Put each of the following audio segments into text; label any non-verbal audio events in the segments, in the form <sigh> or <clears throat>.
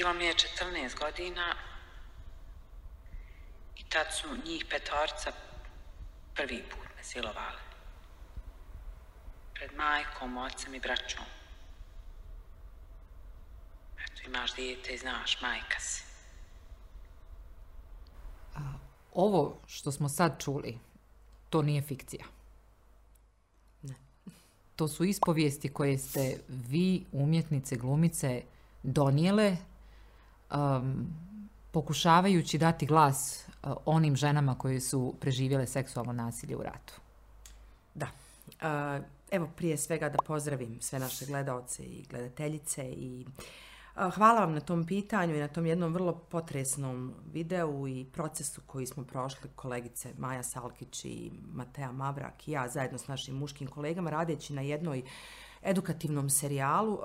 Bilo mi je 14 godina i tad su njih petorca prvi put me silovali. Pred majkom, ocem i braćom. Eto, imaš dijete i znaš, majka si. Ovo što smo sad čuli, to nije fikcija. Ne. To su ispovijesti koje ste vi, umjetnice, glumice, donijele um, pokušavajući dati glas uh, onim ženama koje su preživjele seksualno nasilje u ratu. Da. Uh, evo prije svega da pozdravim sve naše gledaoce i gledateljice i uh, hvala vam na tom pitanju i na tom jednom vrlo potresnom videu i procesu koji smo prošli kolegice Maja Salkić i Matea Mavrak i ja zajedno s našim muškim kolegama radeći na jednoj uh, edukativnom serijalu uh,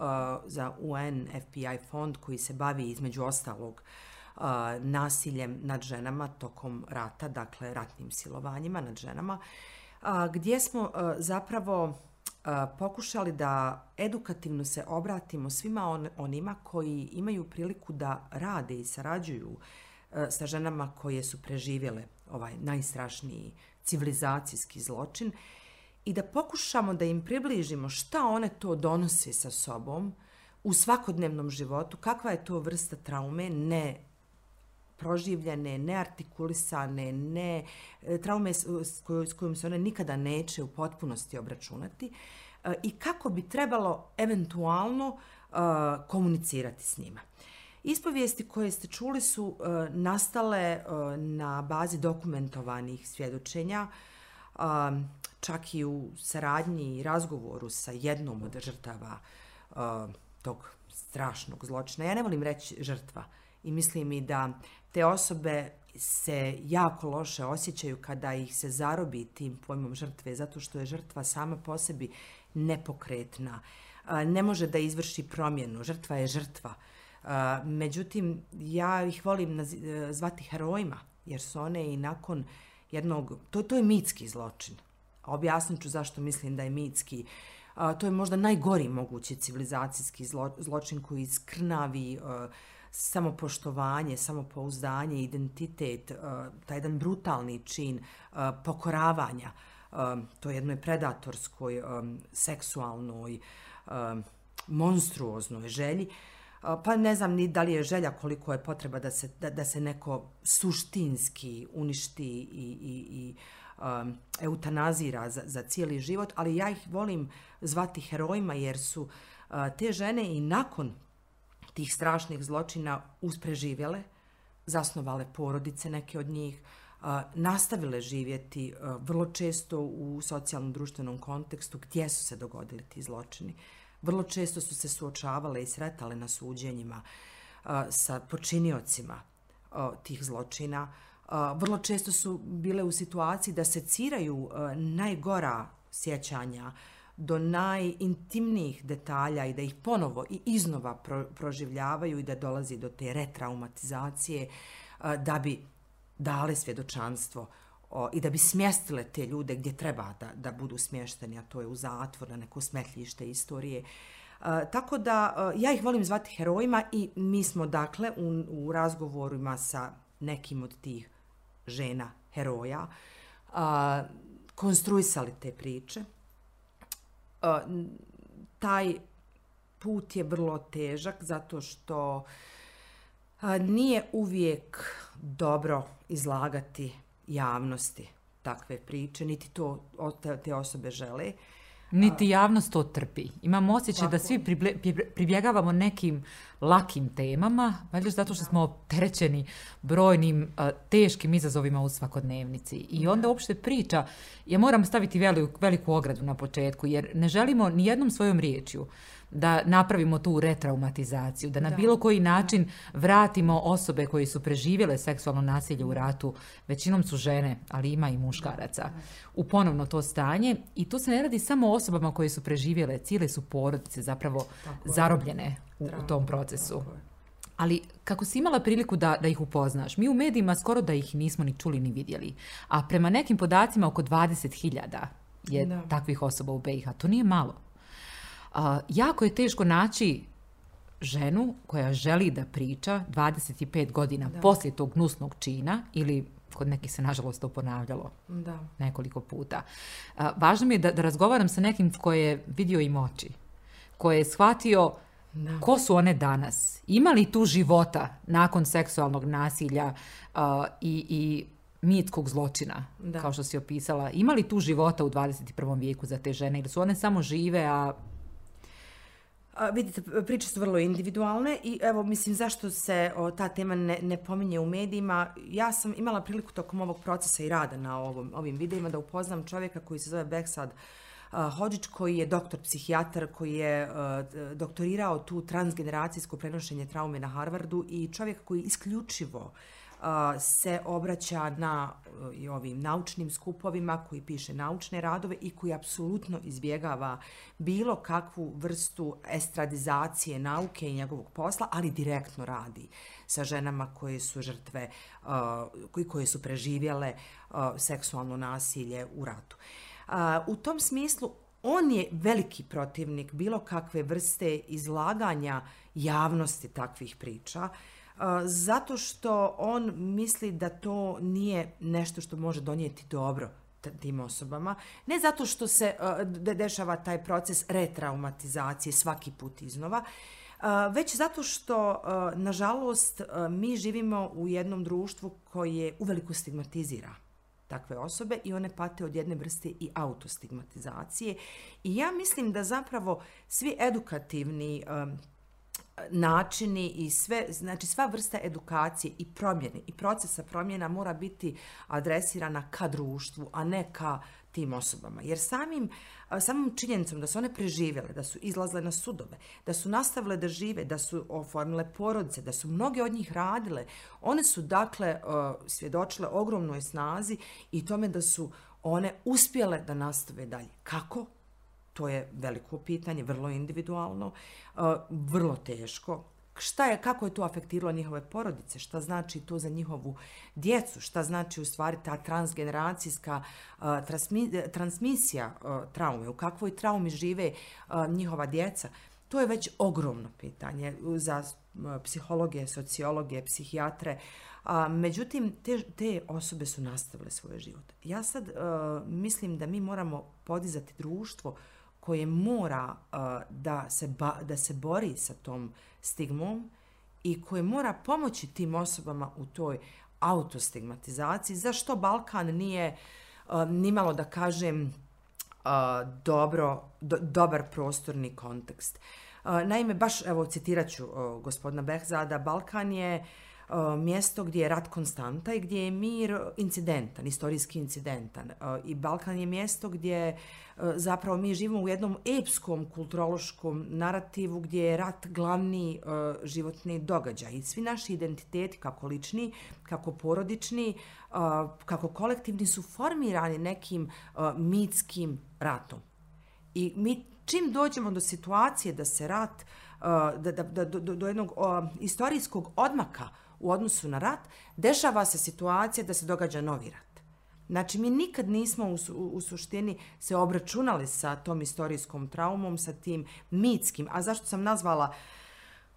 za UN FBI fond koji se bavi između ostalog uh, nasiljem nad ženama tokom rata, dakle ratnim silovanjima nad ženama, uh, gdje smo uh, zapravo uh, pokušali da edukativno se obratimo svima on, onima koji imaju priliku da rade i sarađuju uh, sa ženama koje su preživjele ovaj najstrašniji civilizacijski zločin i da pokušamo da im približimo šta one to donose sa sobom u svakodnevnom životu, kakva je to vrsta traume, ne proživljene, neartikulisane, ne e, traume s, s kojom se one nikada neće u potpunosti obračunati e, i kako bi trebalo eventualno e, komunicirati s njima. Ispovijesti koje ste čuli su nastale na bazi dokumentovanih svjedočenja uh, čak i u saradnji i razgovoru sa jednom od žrtava um, tog strašnog zločina. Ja ne volim reći žrtva i mislim i da te osobe se jako loše osjećaju kada ih se zarobi tim pojmom žrtve, zato što je žrtva sama po sebi nepokretna, ne može da izvrši promjenu, žrtva je žrtva. Uh, međutim, ja ih volim e, zvati herojima, jer su one i nakon jednog, to, to je mitski zločin, Objasnit ću zašto mislim da je mitski. A, to je možda najgori mogući civilizacijski zlo, zločin koji iskrnavi a, samopoštovanje, samopouzdanje, identitet, a, taj jedan brutalni čin a, pokoravanja a, to jednoj predatorskoj, a, seksualnoj, a, monstruoznoj želji. Pa ne znam ni da li je želja koliko je potreba da se, da, da se neko suštinski uništi i, i, i um, eutanazira za, za cijeli život, ali ja ih volim zvati herojima jer su uh, te žene i nakon tih strašnih zločina uspreživjele, zasnovale porodice neke od njih, uh, nastavile živjeti uh, vrlo često u socijalnom društvenom kontekstu gdje su se dogodili ti zločini. Vrlo često su se suočavale i sretale na suđenjima sa počiniocima tih zločina, vrlo često su bile u situaciji da se ciraju najgora sjećanja do najintimnijih detalja i da ih ponovo i iznova proživljavaju i da dolazi do te retraumatizacije da bi dale svjedočanstvo o, i da bi smjestile te ljude gdje treba da, da budu smješteni, a to je u zatvor, na neko smetljište istorije. E, tako da e, ja ih volim zvati herojima i mi smo dakle u, u razgovorima sa nekim od tih žena, heroja, a, konstruisali te priče. A, taj put je vrlo težak zato što a, nije uvijek dobro izlagati javnosti takve priče, niti to te osobe žele. Niti javnost to trpi. Imam osjećaj da svi pribjegavamo nekim lakim temama, valjda zato što smo terećeni brojnim teškim izazovima u svakodnevnici. I onda uopšte priča, ja moram staviti veliku, veliku ogradu na početku, jer ne želimo ni jednom svojom riječju uh, da napravimo tu retraumatizaciju, da na da. bilo koji način vratimo osobe koji su preživjele seksualno nasilje u ratu, većinom su žene, ali ima i muškaraca, u ponovno to stanje. I to se ne radi samo o osobama koje su preživjele, cijele su porodice zapravo Tako zarobljene u, u tom procesu. Ali kako si imala priliku da, da ih upoznaš, mi u medijima skoro da ih nismo ni čuli ni vidjeli. A prema nekim podacima oko 20.000 je da. takvih osoba u BiH. To nije malo. A, jako je teško naći ženu koja želi da priča 25 godina da. poslije tog gnusnog čina ili kod nekih se nažalost to ponavljalo da. nekoliko puta. A, važno mi je da, da razgovaram sa nekim koji je vidio im oči, koji je shvatio da. ko su one danas, ima li tu života nakon seksualnog nasilja uh, i, i mitskog zločina, da. kao što si opisala. Ima li tu života u 21. vijeku za te žene ili su one samo žive, a A, vidite, priče su vrlo individualne i evo, mislim, zašto se o, ta tema ne, ne pominje u medijima. Ja sam imala priliku tokom ovog procesa i rada na ovom, ovim videima da upoznam čovjeka koji se zove Beksad Hođić, koji je doktor psihijatar, koji je uh, doktorirao tu transgeneracijsko prenošenje traume na Harvardu i čovjek koji isključivo uh, se obraća na e, i ovim naučnim skupovima koji piše naučne radove i koji apsolutno izbjegava bilo kakvu vrstu estradizacije nauke i njegovog posla, ali direktno radi sa ženama koje su žrtve, koji koje su preživjele seksualno nasilje u ratu. U tom smislu on je veliki protivnik bilo kakve vrste izlaganja javnosti takvih priča zato što on misli da to nije nešto što može donijeti dobro tim osobama. Ne zato što se dešava taj proces retraumatizacije svaki put iznova, već zato što, nažalost, mi živimo u jednom društvu koje uveliko stigmatizira takve osobe i one pate od jedne vrste i autostigmatizacije. I ja mislim da zapravo svi edukativni načini i sve, znači sva vrsta edukacije i promjene i procesa promjena mora biti adresirana ka društvu, a ne ka tim osobama. Jer samim, samim činjenicom da su one preživjele, da su izlazle na sudove, da su nastavile da žive, da su oformile porodice, da su mnoge od njih radile, one su dakle svjedočile ogromnoj snazi i tome da su one uspjele da nastave dalje. Kako? To je veliko pitanje, vrlo individualno, vrlo teško. Šta je, kako je to afektiralo njihove porodice? Šta znači to za njihovu djecu? Šta znači u stvari ta transgeneracijska transmi, transmisija traume? U kakvoj traumi žive njihova djeca? To je već ogromno pitanje za psihologe, sociologe, psihijatre. A, međutim, te, te osobe su nastavile svoje život. Ja sad uh, mislim da mi moramo podizati društvo uh, koje mora uh, da, se ba, da se bori sa tom stigmom i koje mora pomoći tim osobama u toj autostigmatizaciji. Zašto Balkan nije uh, nimalo da kažem uh, dobro, do, dobar prostorni kontekst? Uh, naime, baš, evo, citirat ću uh, gospodina Behzada, Balkan je uh, E, mjesto gdje je rat konstanta i gdje je mir incidentan, istorijski incidentan. E, I Balkan je mjesto gdje e, zapravo mi živimo u jednom epskom kulturološkom narativu gdje je rat glavni životni događaj. I svi naši identiteti, kako lični, kako porodični, kako kolektivni, su formirani nekim mitskim ratom. I mi čim dođemo do situacije da se rat, da, da, da, do, do jednog istorijskog odmaka, u odnosu na rat, dešava se situacija da se događa novi rat. Znači, mi nikad nismo u, u, u suštini se obračunali sa tom istorijskom traumom, sa tim mitskim. A zašto sam nazvala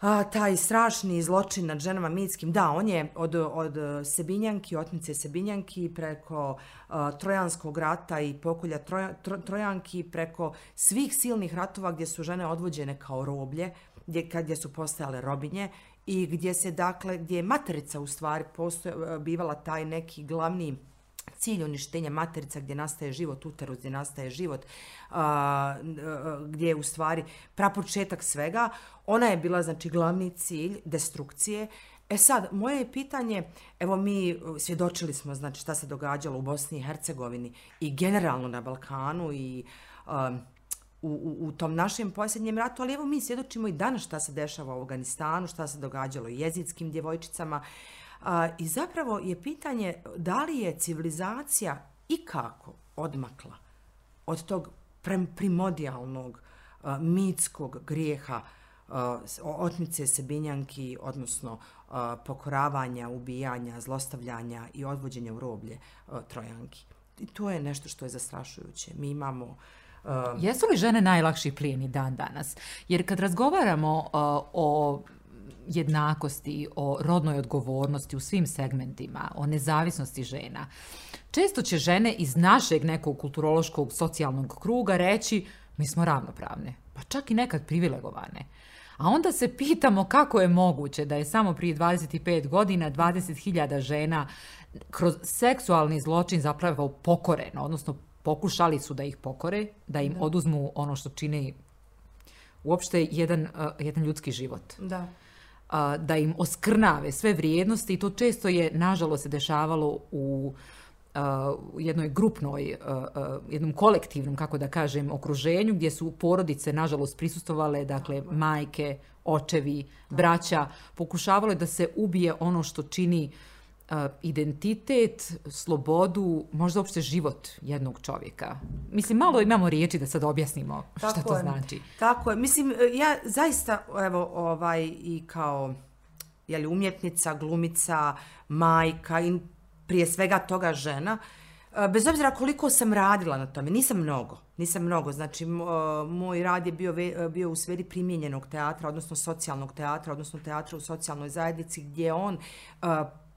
a, taj strašni zločin nad ženama mitskim? Da, on je od, od Sebinjanki, otnice Sebinjanki, preko a, Trojanskog rata i pokolja troja, tro, Trojanki, preko svih silnih ratova gdje su žene odvođene kao roblje, gdje, kad, gdje su postajale robinje i gdje se dakle gdje je materica u stvari postoje, e, bivala taj neki glavni cilj uništenja materica gdje nastaje život, uterus gdje nastaje život, a, e, e, gdje je u stvari prapočetak svega, ona je bila znači glavni cilj destrukcije. E sad, moje je pitanje, evo mi svjedočili smo znači šta se događalo u Bosni i Hercegovini i generalno na Balkanu i a, u, u, u tom našem posljednjem ratu, ali evo mi svjedočimo i danas šta se dešava u Afganistanu, šta se događalo i jezitskim djevojčicama. A, I zapravo je pitanje da li je civilizacija i kako odmakla od tog primodijalnog a, mitskog grijeha a, otmice sebinjanki, odnosno a, pokoravanja, ubijanja, zlostavljanja i odvođenja u roblje a, trojanki. I to je nešto što je zastrašujuće. Mi imamo Ehm. Jesu li žene najlakši plijeni dan danas? Jer kad razgovaramo uh, o jednakosti, o rodnoj odgovornosti u svim segmentima, o nezavisnosti žena, često će žene iz našeg nekog kulturološkog socijalnog kruga reći mi smo ravnopravne, pa čak i nekad privilegovane. A onda se pitamo kako je moguće da je samo prije 25 godina 20.000 žena kroz seksualni zločin zapravo pokoreno, odnosno pokušali su da ih pokore, da im da. oduzmu ono što čini uopšte jedan, uh, jedan ljudski život. Da. Uh, da im oskrnave sve vrijednosti i to često je, nažalost, se dešavalo u uh, jednoj grupnoj, uh, uh, jednom kolektivnom, kako da kažem, okruženju gdje su porodice, nažalost, prisustovale, dakle, majke, očevi, braća, pokušavale da se ubije ono što čini uh, identitet, slobodu, možda uopšte život jednog čovjeka. Mislim, malo imamo riječi da sad objasnimo šta tako to je, znači. Tako je. Mislim, ja zaista, evo, ovaj, i kao jeli, umjetnica, glumica, majka i prije svega toga žena, bez obzira koliko sam radila na tome, nisam mnogo, nisam mnogo, znači moj rad je bio, bio u sferi primjenjenog teatra, odnosno socijalnog teatra, odnosno teatra u socijalnoj zajednici, gdje on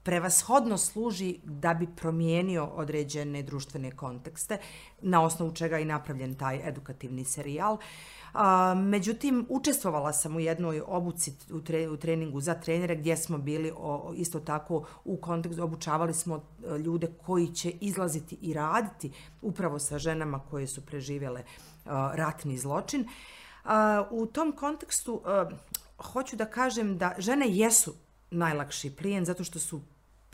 prevashodno služi da bi promijenio određene društvene kontekste, na osnovu čega je napravljen taj edukativni serijal. A, međutim, učestvovala sam u jednoj obuci u, tre, u treningu za trenere gdje smo bili o, isto tako u kontekstu, obučavali smo e, ljude koji će izlaziti i raditi upravo sa ženama koje su preživjele a, ratni zločin. A, u tom kontekstu a, hoću da kažem da žene jesu najlakši plijen zato što su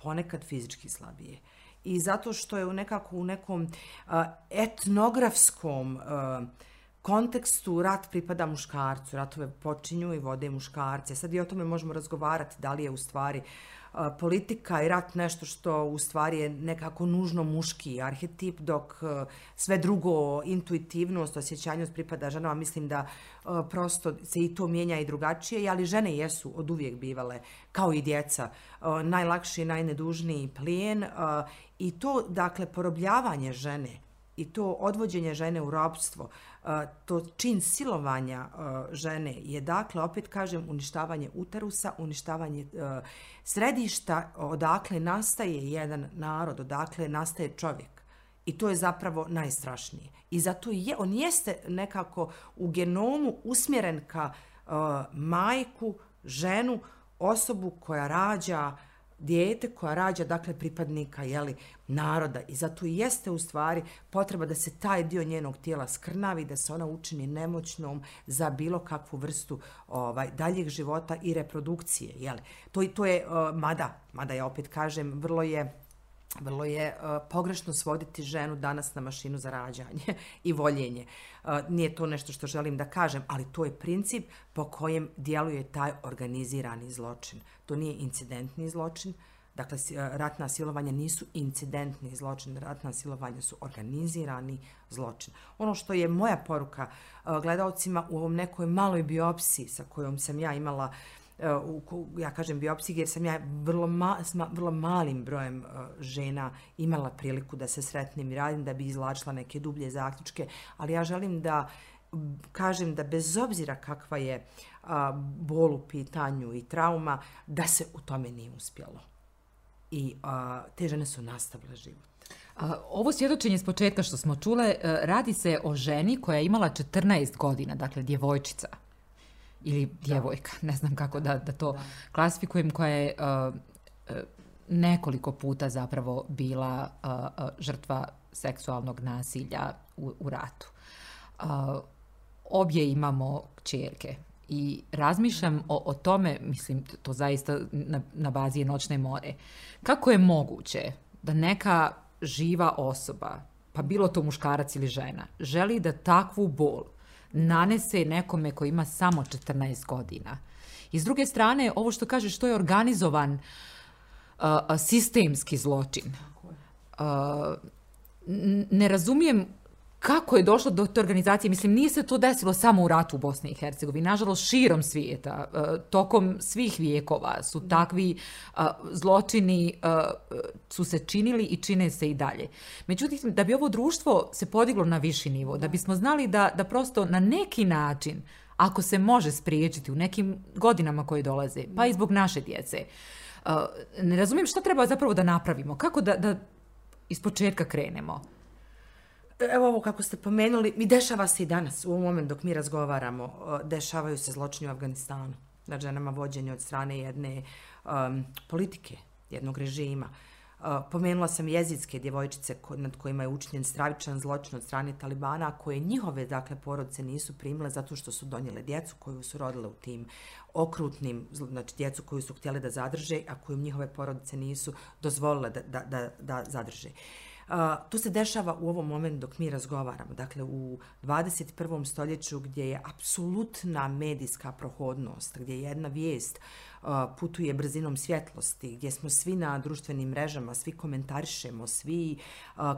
ponekad fizički slabije. I zato što je u nekako u nekom uh, etnografskom uh, kontekstu rat pripada muškarcu, ratove počinju i vode muškarce. Sad i o tome možemo razgovarati da li je u stvari uh, politika i rat nešto što u stvari je nekako nužno muški arhetip, dok e, sve drugo, intuitivnost, osjećanjost pripada ženama, mislim da e, prosto se i to mijenja i drugačije, ali žene jesu od uvijek bivale, kao i djeca, e, najlakši i najnedužniji plijen i to, dakle, porobljavanje žene i to odvođenje žene u robstvo, to čin silovanja žene je dakle, opet kažem, uništavanje uterusa, uništavanje središta odakle nastaje jedan narod, odakle nastaje čovjek. I to je zapravo najstrašnije. I zato je, on jeste nekako u genomu usmjeren ka majku, ženu, osobu koja rađa uh, dijete koja rađa dakle pripadnika jeli, naroda i zato i jeste u stvari potreba da se taj dio njenog tijela skrnavi, da se ona učini nemoćnom za bilo kakvu vrstu ovaj daljeg života i reprodukcije. Jeli. To, to je, uh, mada, mada ja opet kažem, vrlo je vrlo je uh, pogrešno svoditi ženu danas na mašinu za rađanje i voljenje. Uh, nije to nešto što želim da kažem, ali to je princip po kojem djeluje taj organizirani zločin. To nije incidentni zločin, dakle e, ratna silovanja nisu incidentni zločin, ratna silovanja su organizirani zločin. Ono što je moja poruka gledalcima u ovom nekoj maloj biopsiji sa kojom sam ja imala uh, u, ja kažem biopsiji, jer sam ja vrlo, ma, sma, vrlo malim brojem uh, žena imala priliku da se sretnem i radim, da bi izlačila neke dublje zaključke, ali ja želim da kažem da bez obzira kakva je a, bol u pitanju i trauma, da se u tome nije uspjelo. I a, te žene su nastavile život. A, ovo svjedočenje s početka što smo čule, e, radi se o ženi koja je imala 14 godina, dakle djevojčica ili djevojka, da. ne znam kako da, da to da. klasifikujem, koja je uh, uh, nekoliko puta zapravo bila uh, uh, žrtva seksualnog nasilja u, u ratu. Uh, obje imamo čerke i razmišljam o, o tome, mislim, to zaista na, na bazi je noćne more, kako je moguće da neka živa osoba, pa bilo to muškarac ili žena, želi da takvu bol nanese nekome ko ima samo 14 godina. I s druge strane, ovo što kažeš, to je organizovan uh, sistemski zločin. Uh, ne razumijem kako je došlo do te organizacije? Mislim, nije se to desilo samo u ratu u Bosni i Hercegovini. Nažalost, širom svijeta, e, tokom svih vijekova su takvi e, zločini e, su se činili i čine se i dalje. Međutim, da bi ovo društvo se podiglo na viši nivo, da bismo znali da, da prosto na neki način, ako se može spriječiti u nekim godinama koje dolaze, pa i zbog naše djece, ne razumijem šta treba zapravo da napravimo, kako da, da iz početka krenemo evo ovo kako ste pomenuli, mi dešava se i danas, u ovom momentu dok mi razgovaramo, dešavaju se zločini u Afganistanu na ženama vođenje od strane jedne um, politike, jednog režima. Uh, pomenula sam jezidske djevojčice ko, nad kojima je učinjen stravičan zločin od strane Talibana, koje njihove dakle, porodice nisu primile zato što su donijele djecu koju su rodile u tim okrutnim, znači djecu koju su htjeli da zadrže, a koju njihove porodice nisu dozvolile da, da, da, da zadrže. Uh, to se dešava u ovom momentu dok mi razgovaramo. Dakle, u 21. stoljeću gdje je apsolutna medijska prohodnost, gdje jedna vijest putuje brzinom svjetlosti, gdje smo svi na društvenim mrežama, svi komentarišemo, svi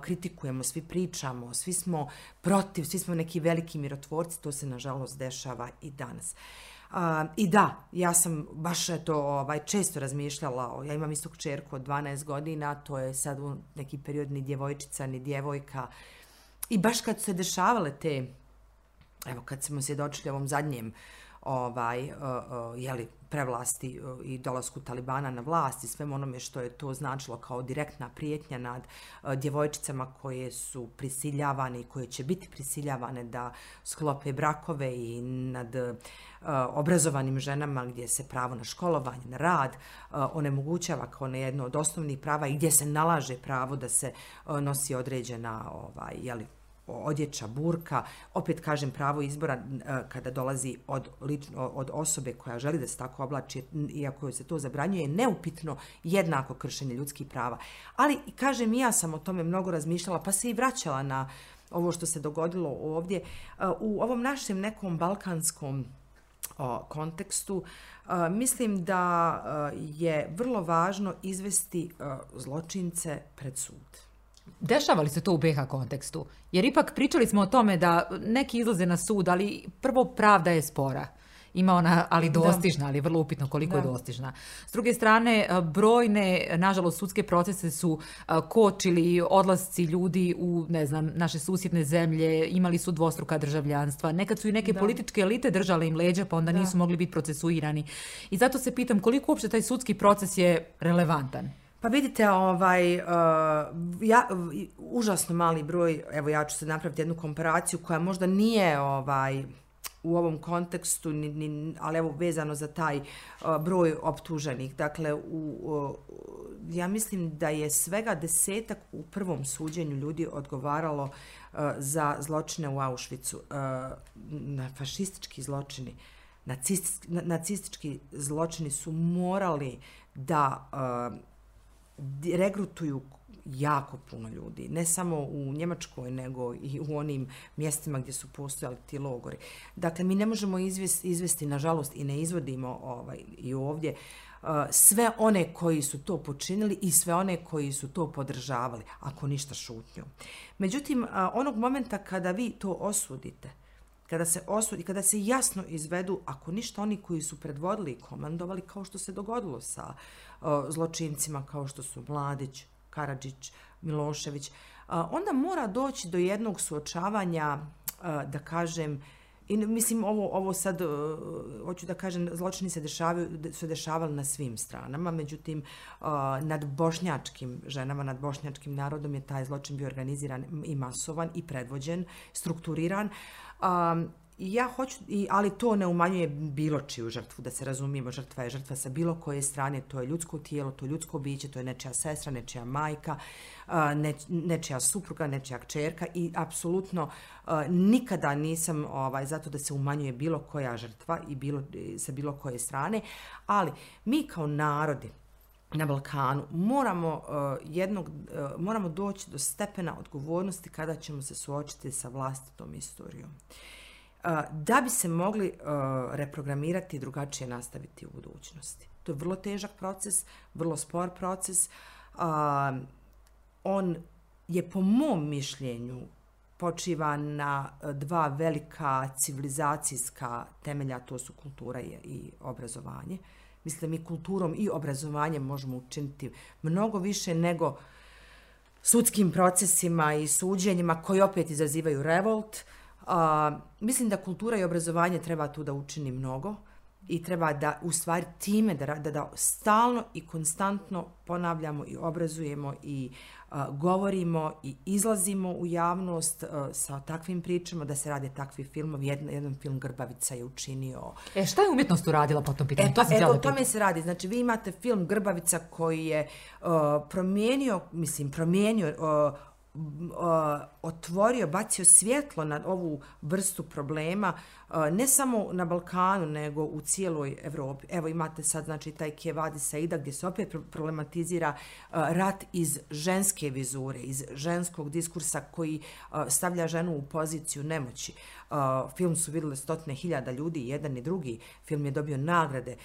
kritikujemo, svi pričamo, svi smo protiv, svi smo neki veliki mirotvorci, to se nažalost dešava i danas. Uh, Uh, I da, ja sam baš to ovaj, često razmišljala, ja imam istog čerku od 12 godina, to je sad u neki period ni djevojčica, ni djevojka. I baš kad su se dešavale te, evo kad smo se ovom zadnjem, uh, ovaj, jeli, prevlasti i dolasku Talibana na vlast i sve onome što je to značilo kao direktna prijetnja nad djevojčicama koje su prisiljavane i koje će biti prisiljavane da sklope brakove i nad obrazovanim ženama gdje se pravo na školovanje, na rad onemogućava kao na jedno od osnovnih prava i gdje se nalaže pravo da se nosi određena ovaj, jeli, odjeća, burka, opet kažem pravo izbora e, kada dolazi od, lično, od osobe koja želi da se tako oblači, iako se to zabranjuje, neupitno jednako kršenje ljudskih prava. Ali, kažem, ja sam o tome mnogo razmišljala, pa se i vraćala na ovo što se dogodilo ovdje. E, u ovom našem nekom balkanskom kontekstu, e, mislim da je vrlo važno izvesti zločince pred sud. Dešava li se to u BH kontekstu? Jer ipak pričali smo o tome da neki izlaze na sud, ali prvo pravda je spora. Ima ona, ali dostižna, ali vrlo upitno koliko da. je dostižna. S druge strane, brojne, nažalost, sudske procese su kočili odlasci ljudi u, ne znam, naše susjedne zemlje, imali su dvostruka državljanstva. Nekad su i neke da. političke elite držale im leđa, pa onda da. nisu mogli biti procesuirani. I zato se pitam koliko uopšte taj sudski proces je relevantan. Pa vidite, ovaj, uh, ja, užasno mali broj, evo ja ću se napraviti jednu komparaciju koja možda nije ovaj, u ovom kontekstu, ni, ni, ali evo vezano za taj uh, broj optuženih. Dakle, u, uh, ja mislim da je svega desetak u prvom suđenju ljudi odgovaralo uh, za zločine u Auschwitzu. Uh, na fašistički zločini, nacistički, nacistički zločini su morali da uh, regrutuju jako puno ljudi, ne samo u Njemačkoj, nego i u onim mjestima gdje su postojali ti logori. Dakle, mi ne možemo izvesti, izvesti nažalost, i ne izvodimo ovaj, i ovdje, uh, sve one koji su to počinili i sve one koji su to podržavali, ako ništa šutnju. Međutim, uh, onog momenta kada vi to osudite, kada se osudi, kada se jasno izvedu, ako ništa oni koji su predvodili i komandovali, kao što se dogodilo sa uh, zločincima kao što su Mladić, Karadžić, Milošević, uh, onda mora doći do jednog suočavanja, uh, da kažem, I mislim, ovo, ovo sad, uh, hoću da kažem, zločini se dešavaju, su dešavali na svim stranama, međutim, nad bošnjačkim ženama, nad bošnjačkim narodom je taj zločin bio organiziran i masovan i predvođen, strukturiran. Um, ja hoću, i, ali to ne umanjuje bilo čiju žrtvu, da se razumijemo, žrtva je žrtva sa bilo koje strane, to je ljudsko tijelo, to je ljudsko biće, to je nečija sestra, nečija majka, ne, nečija supruga, nečija kćerka i apsolutno nikada nisam ovaj, zato da se umanjuje bilo koja žrtva i bilo, sa bilo koje strane, ali mi kao narodi, na Balkanu moramo uh, jednog uh, moramo doći do stepena odgovornosti kada ćemo se suočiti sa vlastitom istorijom. Uh, da bi se mogli reprogramirati i drugačije nastaviti u budućnosti. To je vrlo težak proces, vrlo spor proces. On je po mom mišljenju počiva na dva velika civilizacijska temelja, to su kultura i, i obrazovanje. Mislim, mi kulturom i obrazovanjem možemo učiniti mnogo više nego sudskim procesima i suđenjima koji opet izazivaju revolt. A, mislim da kultura i obrazovanje treba tu da učini mnogo i treba da u stvari time da, da, da stalno i konstantno ponavljamo i obrazujemo i uh, govorimo i izlazimo u javnost uh, sa takvim pričama da se rade takvi filmovi. Jedan, jedan film Grbavica je učinio. E šta je umjetnost uradila po tom pitanju? E, to eto, o tome se radi. Znači, vi imate film Grbavica koji je uh, promijenio, mislim, promijenio uh, otvorio, bacio svjetlo na ovu vrstu problema, ne samo na Balkanu, nego u cijeloj Evropi. Evo imate sad znači, taj Kjevadi Saida gdje se opet problematizira rat iz ženske vizure, iz ženskog diskursa koji stavlja ženu u poziciju nemoći. Film su vidjeli stotne hiljada ljudi, jedan i drugi. Film je dobio nagrade,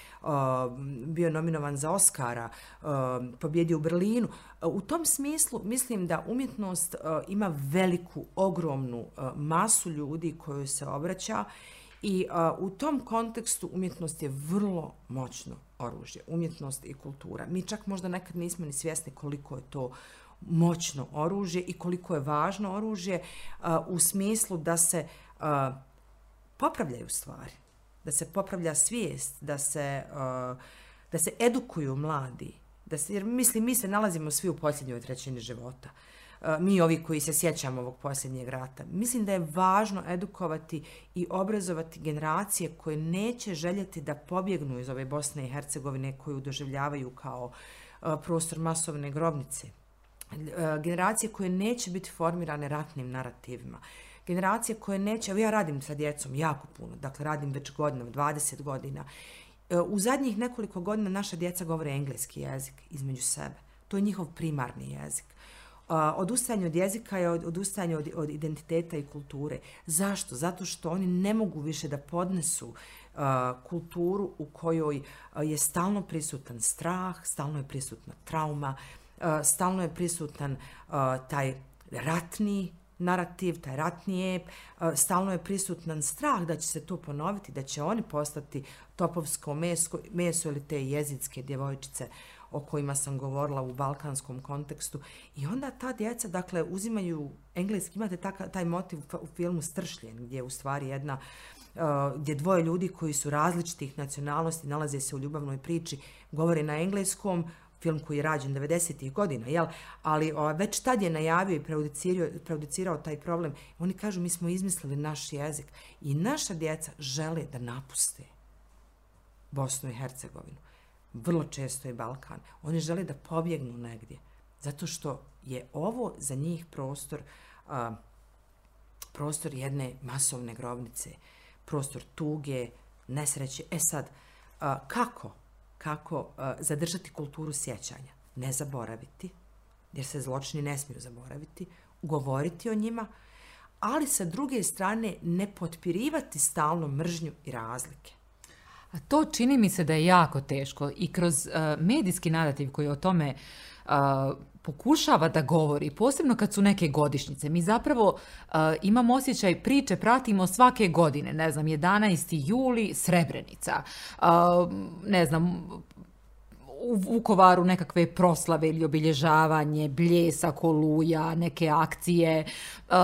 bio nominovan za Oscara, pobjedio u Berlinu. U tom smislu mislim da umjetnost ima veliku, ogromnu masu ljudi koju se obraća I a, u tom kontekstu umjetnost je vrlo moćno oružje, umjetnost i kultura. Mi čak možda nekad nismo ni svjesni koliko je to moćno oružje i koliko je važno oružje a, u smislu da se a, popravljaju stvari, da se popravlja svijest, da se, a, da se edukuju mladi, da se, jer mislim, mi se nalazimo svi u posljednjoj trećini života. Uh, mi ovi koji se sjećamo ovog posljednjeg rata. Mislim da je važno edukovati i obrazovati generacije koje neće željeti da pobjegnu iz ove Bosne i Hercegovine koju doživljavaju kao prostor masovne grobnice. Generacije koje neće biti formirane ratnim narativima. Generacije koje neće, evo ja radim sa djecom jako puno, dakle radim već godinama, 20 godina. E, u zadnjih nekoliko godina naša djeca govore engleski jezik između sebe. To je njihov primarni jezik odustajanje od jezika je odustajanje od, od identiteta i kulture. Zašto? Zato što oni ne mogu više da podnesu a, kulturu u kojoj a, je stalno prisutan strah, stalno je prisutna trauma, a, stalno je prisutan a, taj ratni narativ, taj ratni ep, stalno je prisutan strah da će se to ponoviti, da će oni postati topovsko meso, meso ili te jezitske djevojčice uh, o kojima sam govorila u balkanskom kontekstu. I onda ta djeca, dakle, uzimaju engleski, imate taka, taj motiv u filmu Stršljen, gdje je u stvari jedna, uh, gdje dvoje ljudi koji su različitih nacionalnosti, nalaze se u ljubavnoj priči, govore na engleskom, film koji je rađen 90. godina, jel? ali o, već tad je najavio i prejudicirao, prejudicirao taj problem. Oni kažu, mi smo izmislili naš jezik i naša djeca žele da napuste Bosnu i Hercegovinu vrlo često je Balkan. Oni žele da pobjegnu negdje. Zato što je ovo za njih prostor, a, prostor jedne masovne grobnice, prostor tuge, nesreće. E sad, a, kako? Kako a, zadržati kulturu sjećanja? Ne zaboraviti, jer se zločini ne smiju zaboraviti, govoriti o njima, ali sa druge strane ne potpirivati stalno mržnju i razlike. A to čini mi se da je jako teško i kroz uh, medijski narativ koji o tome uh, pokušava da govori, posebno kad su neke godišnjice. Mi zapravo uh, imamo osjećaj priče, pratimo svake godine, ne znam, 11. juli, Srebrenica, uh, ne znam, u Vukovaru nekakve proslave ili obilježavanje, bljesa, koluja, neke akcije. Uh,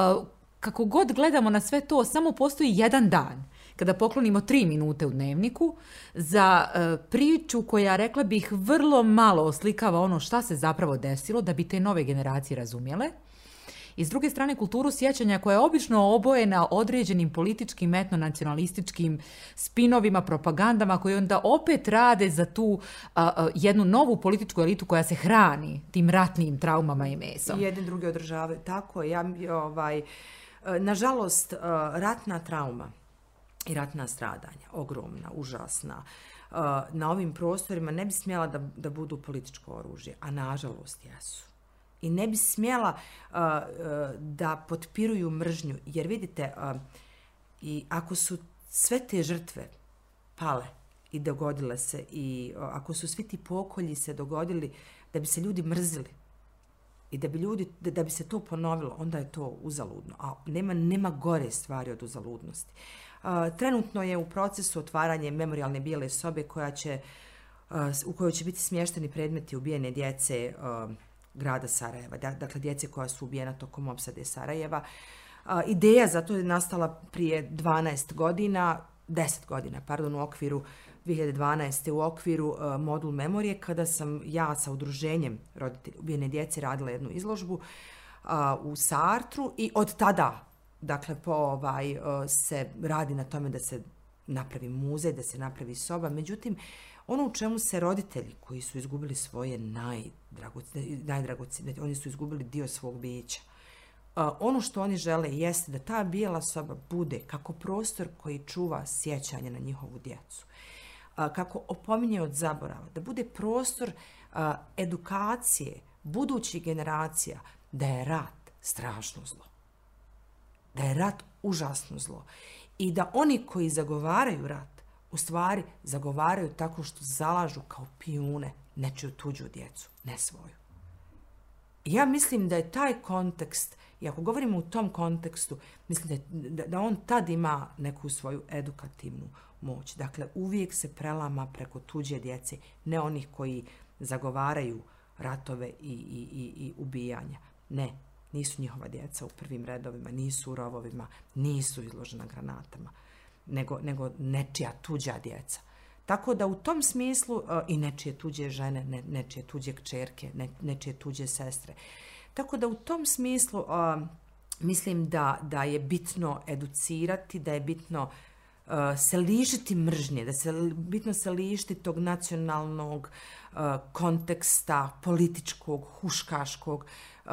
kako god gledamo na sve to, samo postoji jedan dan kada poklonimo tri minute u dnevniku za e, priču koja, rekla bih, vrlo malo oslikava ono šta se zapravo desilo da bi te nove generacije razumjele. I s druge strane, kulturu sjećanja koja je obično obojena određenim političkim, etnonacionalističkim spinovima, propagandama koje onda opet rade za tu a, a, jednu novu političku elitu koja se hrani tim ratnim traumama i mesom. I jedni drugi održavaju. Tako, ja, ovaj, e, nažalost, e, ratna trauma i ratna stradanja, ogromna, užasna, uh, na ovim prostorima ne bi smjela da, da budu političko oružje, a nažalost jesu. I ne bi smjela uh, uh, da potpiruju mržnju, jer vidite, i ako su sve te žrtve pale i dogodile se, i ako su svi ti pokolji se dogodili da bi se ljudi mrzili, i da bi ljudi, da, da bi se to ponovilo, onda je to uzaludno. A nema, nema gore stvari od uzaludnosti. Uh, trenutno je u procesu otvaranje memorialne bijele sobe koja će, u kojoj će biti smješteni predmeti ubijene djece grada Sarajeva, da, dakle djece koja su ubijena tokom opsade Sarajeva. Ideja za to je nastala prije 12 godina, 10 godina, pardon, u okviru 2012. u okviru modul memorije kada sam ja sa udruženjem roditelja ubijene djece radila jednu izložbu u Sartru i od tada dakle po ovaj e, se radi na tome da se napravi muzej, da se napravi soba. Međutim, ono u čemu se roditelji koji su izgubili svoje najdragocine, znači, oni su izgubili dio svog bića. Uh, ono što oni žele jeste da ta bijela soba bude kako prostor koji čuva sjećanje na njihovu djecu e, kako opominje od zaborava, da bude prostor edukacije budućih generacija da je rat strašno zlo. Da je rat užasno zlo. I da oni koji zagovaraju rat, u stvari zagovaraju tako što zalažu kao pijune nečiju tuđu djecu, ne svoju. I ja mislim da je taj kontekst, i ako govorimo u tom kontekstu, mislim da, je, da, da on tad ima neku svoju edukativnu moć. Dakle, uvijek se prelama preko tuđe djece, ne onih koji zagovaraju ratove i, i, i, i ubijanja. Ne, nisu njihova djeca u prvim redovima, nisu u rovovima, nisu izložena granatama, nego, nego nečija tuđa djeca. Tako da u tom smislu uh, i nečije tuđe žene, ne, nečije tuđe kćerke, ne, nečije tuđe sestre. Tako da u tom smislu uh, mislim da, da je bitno educirati, da je bitno uh, uh, se lišiti mržnje, da se bitno se lišiti tog nacionalnog uh, konteksta, političkog, huškaškog. Uh,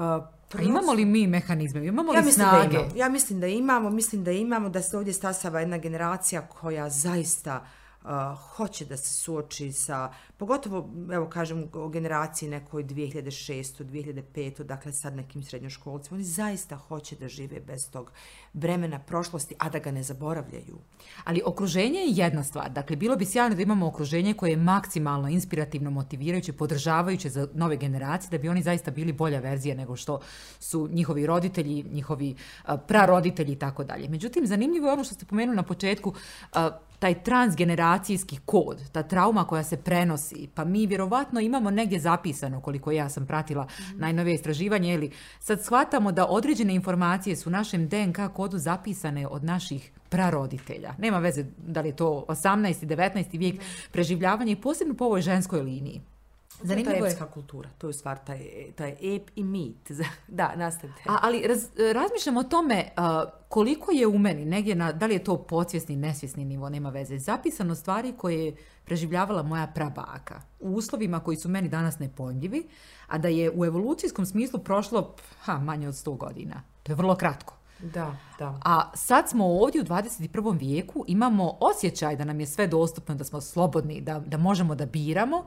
prost... imamo li mi mehanizme? Imamo ja li snage? Da imamo. Ja mislim da imamo, mislim da imamo, da se ovdje stasava jedna generacija koja zaista uh, hoće da se suoči sa, pogotovo, evo kažem, o generaciji nekoj 2006. 2005. dakle sad nekim srednjoškolcima, oni zaista hoće da žive bez tog bremena prošlosti, a da ga ne zaboravljaju. Ali okruženje je jedna stvar. Dakle, bilo bi sjajno da imamo okruženje koje je maksimalno inspirativno, motivirajuće, podržavajuće za nove generacije, da bi oni zaista bili bolja verzija nego što su njihovi roditelji, njihovi uh, praroditelji i tako dalje. Međutim, zanimljivo je ono što ste pomenuli na početku, uh, taj transgeneracijski kod, ta trauma koja se prenosi, pa mi vjerovatno imamo negdje zapisano, koliko ja sam pratila mm -hmm. najnovije istraživanje, ili sad shvatamo da određene informacije su u našem DNK kodu zapisane od naših praroditelja. Nema veze da li je to 18. 19. vijek preživljavanja i posebno po ovoj ženskoj liniji. Zanimljivo je. To je epska kultura, to je stvar, taj, taj ep i mit. <laughs> da, nastavite. A, ali raz, razmišljam o tome uh, koliko je u meni, negdje na, da li je to podsvjesni, nesvjesni nivo, nema veze, zapisano stvari koje je preživljavala moja prabaka u uslovima koji su meni danas nepojmljivi, a da je u evolucijskom smislu prošlo ha, manje od 100 godina. To je vrlo kratko. Da, da. A sad smo ovdje u 21. vijeku, imamo osjećaj da nam je sve dostupno, da smo slobodni, da, da možemo da biramo,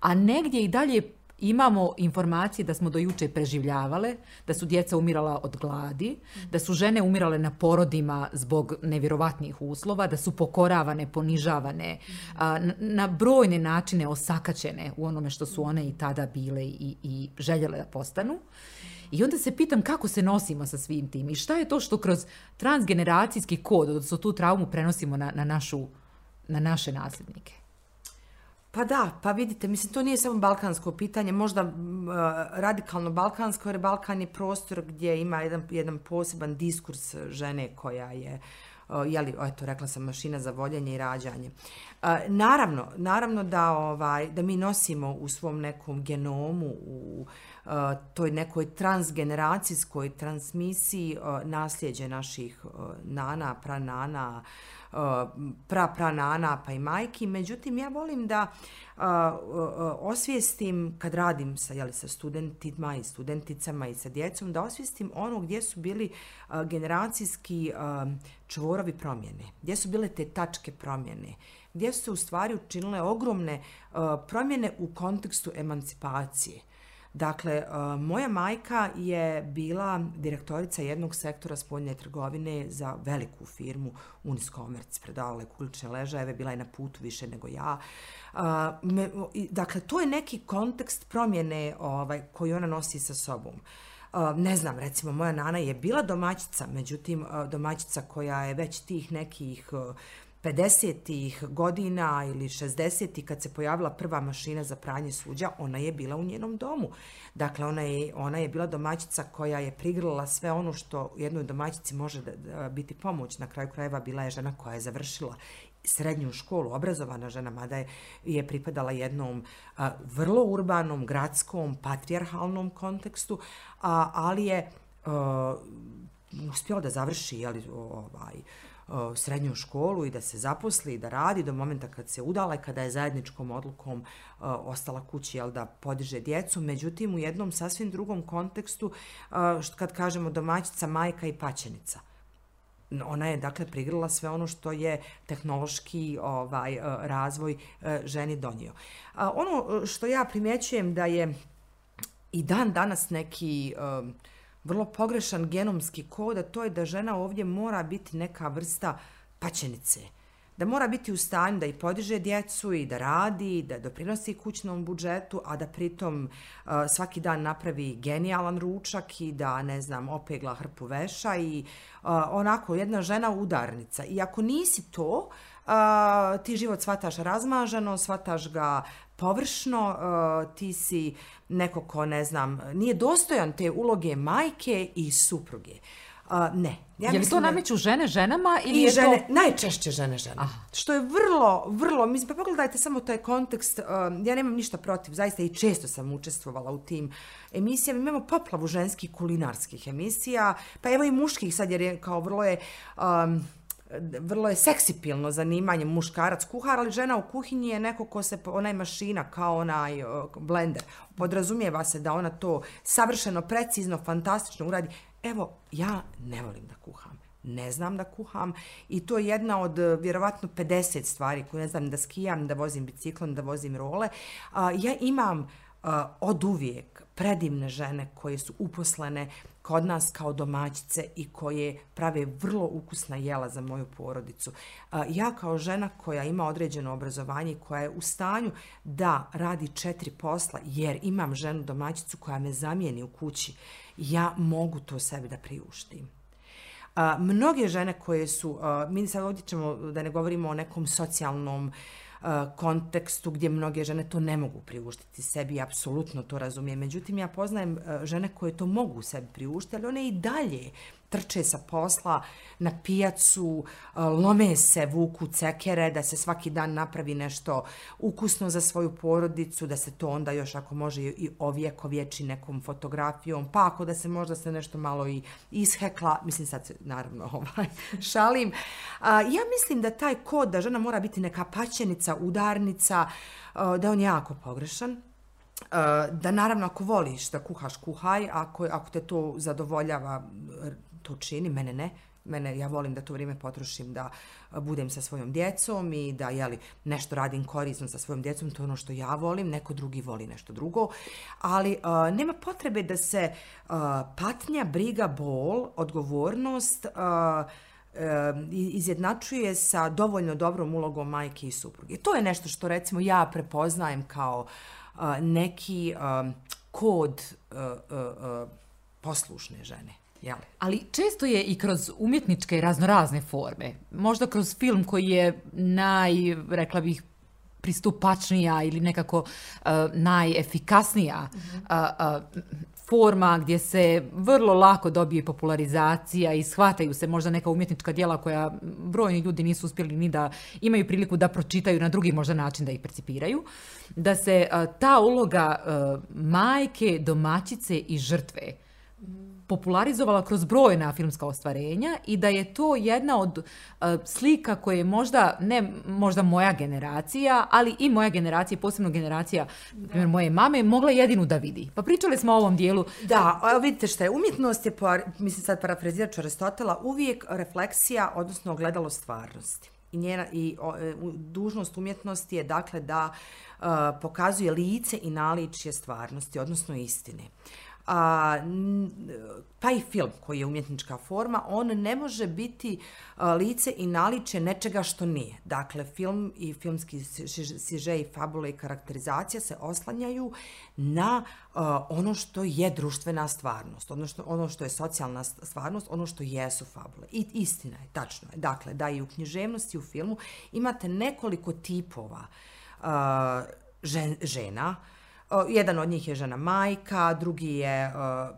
a negdje i dalje imamo informacije da smo do juče preživljavale, da su djeca umirala od gladi, da su žene umirale na porodima zbog nevjerovatnih uslova, da su pokoravane, ponižavane, na brojne načine osakaćene u onome što su one i tada bile i, i željele da postanu. I onda se pitam kako se nosimo sa svim tim i šta je to što kroz transgeneracijski kod, odnosno tu traumu prenosimo na, na, našu, na naše nasljednike. Pa da, pa vidite, mislim, to nije samo balkansko pitanje, možda uh, radikalno balkansko, jer Balkan je prostor gdje ima jedan, jedan poseban diskurs žene koja je, e, uh, jeli, eto, rekla sam, mašina za voljenje i rađanje. Uh, naravno, naravno da, ovaj, da mi nosimo u svom nekom genomu, u uh, toj nekoj transgeneracijskoj transmisiji uh, nasljeđe naših uh, nana, pranana, uh, pra pa i majki. Međutim, ja volim da uh, uh, osvijestim kad radim sa, jeli, sa studentima i studenticama i sa djecom, da osvijestim ono gdje su bili uh, generacijski uh, čvorovi promjene, gdje su bile te tačke promjene, gdje su se u stvari učinile ogromne uh, promjene u kontekstu emancipacije. Dakle, uh, moja majka je bila direktorica jednog sektora spoljne trgovine za veliku firmu Uniscomerc, predavala je kulične ležajeve, bila je na putu više nego ja. Uh, me, dakle, to je neki kontekst promjene ovaj, koji ona nosi sa sobom. Uh, ne znam, recimo, moja nana je bila domaćica, međutim, uh, domaćica koja je već tih nekih uh, 50-ih godina ili 60-ih kad se pojavila prva mašina za pranje suđa, ona je bila u njenom domu. Dakle, ona je, ona je bila domaćica koja je prigrlila sve ono što jednoj domaćici može da, da biti pomoć. Na kraju krajeva bila je žena koja je završila srednju školu, obrazovana žena, mada je, je pripadala jednom a, vrlo urbanom, gradskom, patrijarhalnom kontekstu, a, ali je a, uspjela da završi jeli, ovaj, srednju školu i da se zaposli i da radi do momenta kad se udala i kada je zajedničkom odlukom ostala kući jel, da podiže djecu. Međutim, u jednom sasvim drugom kontekstu, što kad kažemo domaćica, majka i paćenica. Ona je dakle prigrila sve ono što je tehnološki ovaj razvoj ženi donio. Ono što ja primjećujem da je i dan danas neki uh, vrlo pogrešan genomski kod, a to je da žena ovdje mora biti neka vrsta paćenice. Da mora biti u stanju da i podiže djecu i da radi, da doprinosi kućnom budžetu, a da pritom uh, svaki dan napravi genijalan ručak i da, ne znam, opegla hrpu veša i uh, onako jedna žena udarnica. I ako nisi to, uh, ti život shvataš razmaženo, shvataš ga površno, uh, ti si neko ko, ne znam, nije dostojan te uloge majke i supruge. Uh, ne. Ja je li to nameću žene ženama ili I je žene, to... najčešće žene žene. Aha. Što je vrlo, vrlo, mislim, pa pogledajte samo taj kontekst, uh, ja nemam ništa protiv, zaista i često sam učestvovala u tim emisijama, imamo poplavu ženskih kulinarskih emisija, pa evo i muških sad, jer je kao vrlo je... Um, vrlo je seksipilno zanimanje muškarac kuhar, ali žena u kuhinji je neko ko se, onaj mašina kao onaj blender. Podrazumijeva se da ona to savršeno, precizno, fantastično uradi. Evo, ja ne volim da kuham. Ne znam da kuham i to je jedna od e, vjerovatno 50 stvari koje ne znam da skijam, da vozim biciklom, da vozim role. Ja imam e, od uvijek predivne žene koje su uposlene kod nas kao domaćice i koje prave vrlo ukusna jela za moju porodicu. E, ja kao žena koja ima određeno obrazovanje i koja je u stanju da radi četiri posla jer imam ženu domaćicu koja me zamijeni u kući, ja mogu to sebi da priuštim. E, mnoge žene koje su, e, mi sad ovdje ćemo da ne govorimo o nekom socijalnom uh, Eh, kontekstu gdje mnoge žene to ne mogu priuštiti sebi, apsolutno to razumijem. Međutim, ja poznajem eh, žene koje to mogu sebi priuštiti, ali one i dalje trče sa posla na pijacu, e, lome se, vuku cekere, da se svaki dan napravi nešto ukusno za svoju porodicu, da se to onda još ako može i ovijeko vječi nekom fotografijom, pa ako da se možda se nešto malo i ishekla, mislim sad se naravno <laughs> ovaj, šalim. Ja mislim da taj kod da žena mora biti neka paćenica, udarnica, e, da on je jako pogrešan, e, da naravno ako voliš da kuhaš kuhaj, ako, ako te to zadovoljava to čini, mene ne. Mene, ja volim da to vrijeme potrošim da e, budem sa svojom djecom i da jeli, nešto radim korisno sa svojom djecom, to je ono što ja volim, neko drugi voli nešto drugo. Ali uh, nema potrebe da se uh, patnja, briga, bol, odgovornost uh, izjednačuje sa dovoljno dobrom ulogom majke i supruge. To je nešto što recimo ja prepoznajem kao neki kod poslušne žene. Ja. Ali često je i kroz umjetničke raznorazne forme. Možda kroz film koji je naj, rekla bih, pristupačnija ili nekako uh, najefikasnija uh -huh. uh, uh, forma gdje se vrlo lako dobije popularizacija i shvataju se možda neka umjetnička dijela koja brojni ljudi nisu uspjeli ni da imaju priliku da pročitaju na drugi možda način da ih percipiraju, da se uh, ta uloga uh, majke, domaćice i žrtve uh, popularizovala kroz brojna filmska ostvarenja i da je to jedna od uh, slika koje je možda, ne možda moja generacija, ali i moja generacija, posebno generacija primjer, moje mame, mogla jedinu da vidi. Pa pričali smo o ovom dijelu. Da, evo vidite šta je, umjetnost je, mislim sad parafrazirat ću Aristotela, uvijek refleksija, odnosno ogledalo stvarnosti. I, njena, i o, e, dužnost umjetnosti je dakle da uh, pokazuje lice i naličje stvarnosti, odnosno istine. A, taj film koji je umjetnička forma, on ne može biti a, lice i naliče nečega što nije. Dakle, film i filmski siže i fabula i karakterizacija se oslanjaju na a, ono što je društvena stvarnost, odnosno ono što je socijalna stvarnost, ono što jesu fabule. I istina je, tačno je. Dakle, da i u književnosti i u filmu imate nekoliko tipova a, žen, žena, jedan od njih je žena majka, drugi je uh,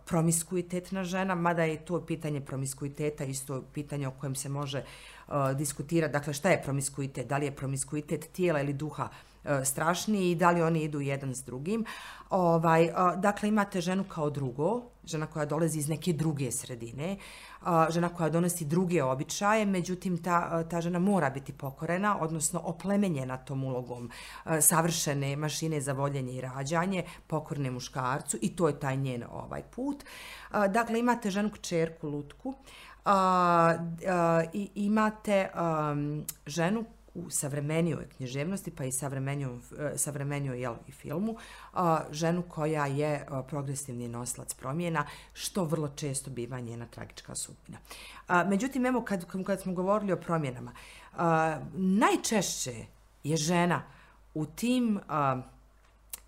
promiskuitetna žena, mada je to pitanje promiskuiteta isto pitanje o kojem se može uh, diskutirati. Dakle, šta je promiskuitet? Da li je promiskuitet tijela ili duha uh, strašniji i da li oni idu jedan s drugim. Ovaj, uh, dakle, imate ženu kao drugo, žena koja dolazi iz neke druge sredine, žena koja donosi druge običaje, međutim ta, ta žena mora biti pokorena, odnosno oplemenjena tom ulogom savršene mašine za voljenje i rađanje, pokorne muškarcu i to je taj njen ovaj put. Dakle, imate ženu čerku Lutku, a, a, i imate um, ženu u savremenijoj književnosti, pa i savremenijoj, eh, savremenijoj jel, i filmu, a, ženu koja je a, progresivni noslac promjena, što vrlo često biva njena tragička sudbina. A, međutim, evo, kad, kad smo govorili o promjenama, a, najčešće je žena u tim a,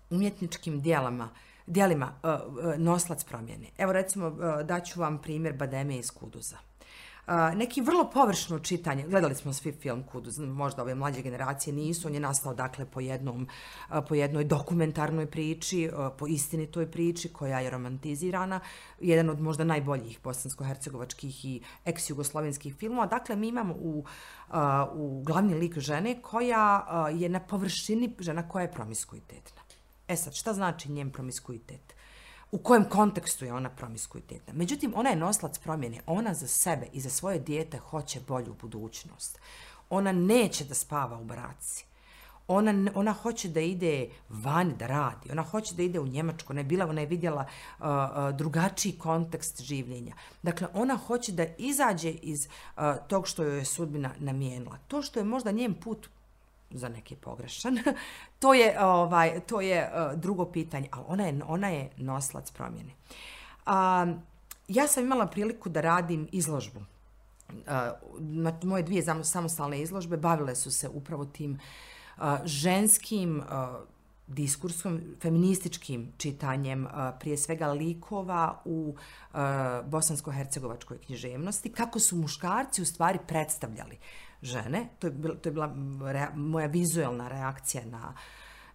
umjetničkim dijelama, dijelima eh, a, a, noslac promjene. Evo, recimo, a, daću vam primjer Bademe iz Kuduza a, neki vrlo površno čitanje, gledali smo svi film Kuduz, možda ove mlađe generacije nisu, on je nastao dakle po, jednom, po jednoj dokumentarnoj priči, uh, po istinitoj priči koja je romantizirana, jedan od možda najboljih bosansko-hercegovačkih i ex-jugoslovenskih filmova. Dakle, mi imamo u, u glavni lik žene koja je na površini žena koja je promiskuitetna. E sad, šta znači njen promiskuitet? U kojem kontekstu je ona promiskuitetna. Međutim, ona je noslac promjene. Ona za sebe i za svoje dijete hoće bolju budućnost. Ona neće da spava u braci. Ona, ona hoće da ide van da radi. Ona hoće da ide u Njemačku. Ona je bila, ona je vidjela uh, uh, drugačiji kontekst življenja. Dakle, ona hoće da izađe iz uh, tog što joj je sudbina namijenila. To što je možda njen put za neki pogrešan. <laughs> to je ovaj to je uh, drugo pitanje, ali ona je ona je noslac promjene. Um, ja sam imala priliku da radim izložbu. Uh, na moje dvije samostalne izložbe bavile su se upravo tim uh, ženskim uh, diskursom, feminističkim čitanjem prije svega likova u bosansko-hercegovačkoj književnosti, kako su muškarci u stvari predstavljali žene. To je bila, to je bila moja vizualna reakcija na,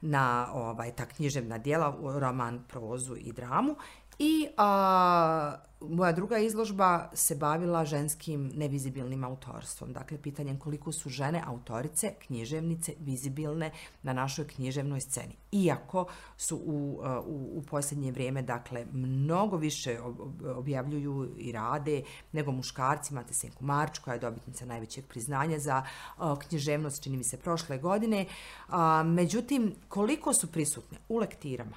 na ovaj, ta književna dijela, roman, prozu i dramu. I a, moja druga izložba se bavila ženskim nevizibilnim autorstvom. Dakle, pitanjem koliko su žene autorice, književnice, vizibilne na našoj književnoj sceni. Iako su u, u, u posljednje vrijeme, dakle, mnogo više objavljuju i rade nego muškarci. Imate Senku Marč, koja je dobitnica najvećeg priznanja za a, književnost, čini mi se, prošle godine. A, međutim, koliko su prisutne u lektirama,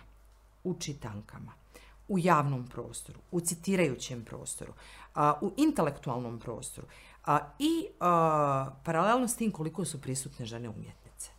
u čitankama, u javnom prostoru, u citirajućem prostoru, a, u intelektualnom prostoru a, i a, paralelno s tim koliko su prisutne žene umjetnice.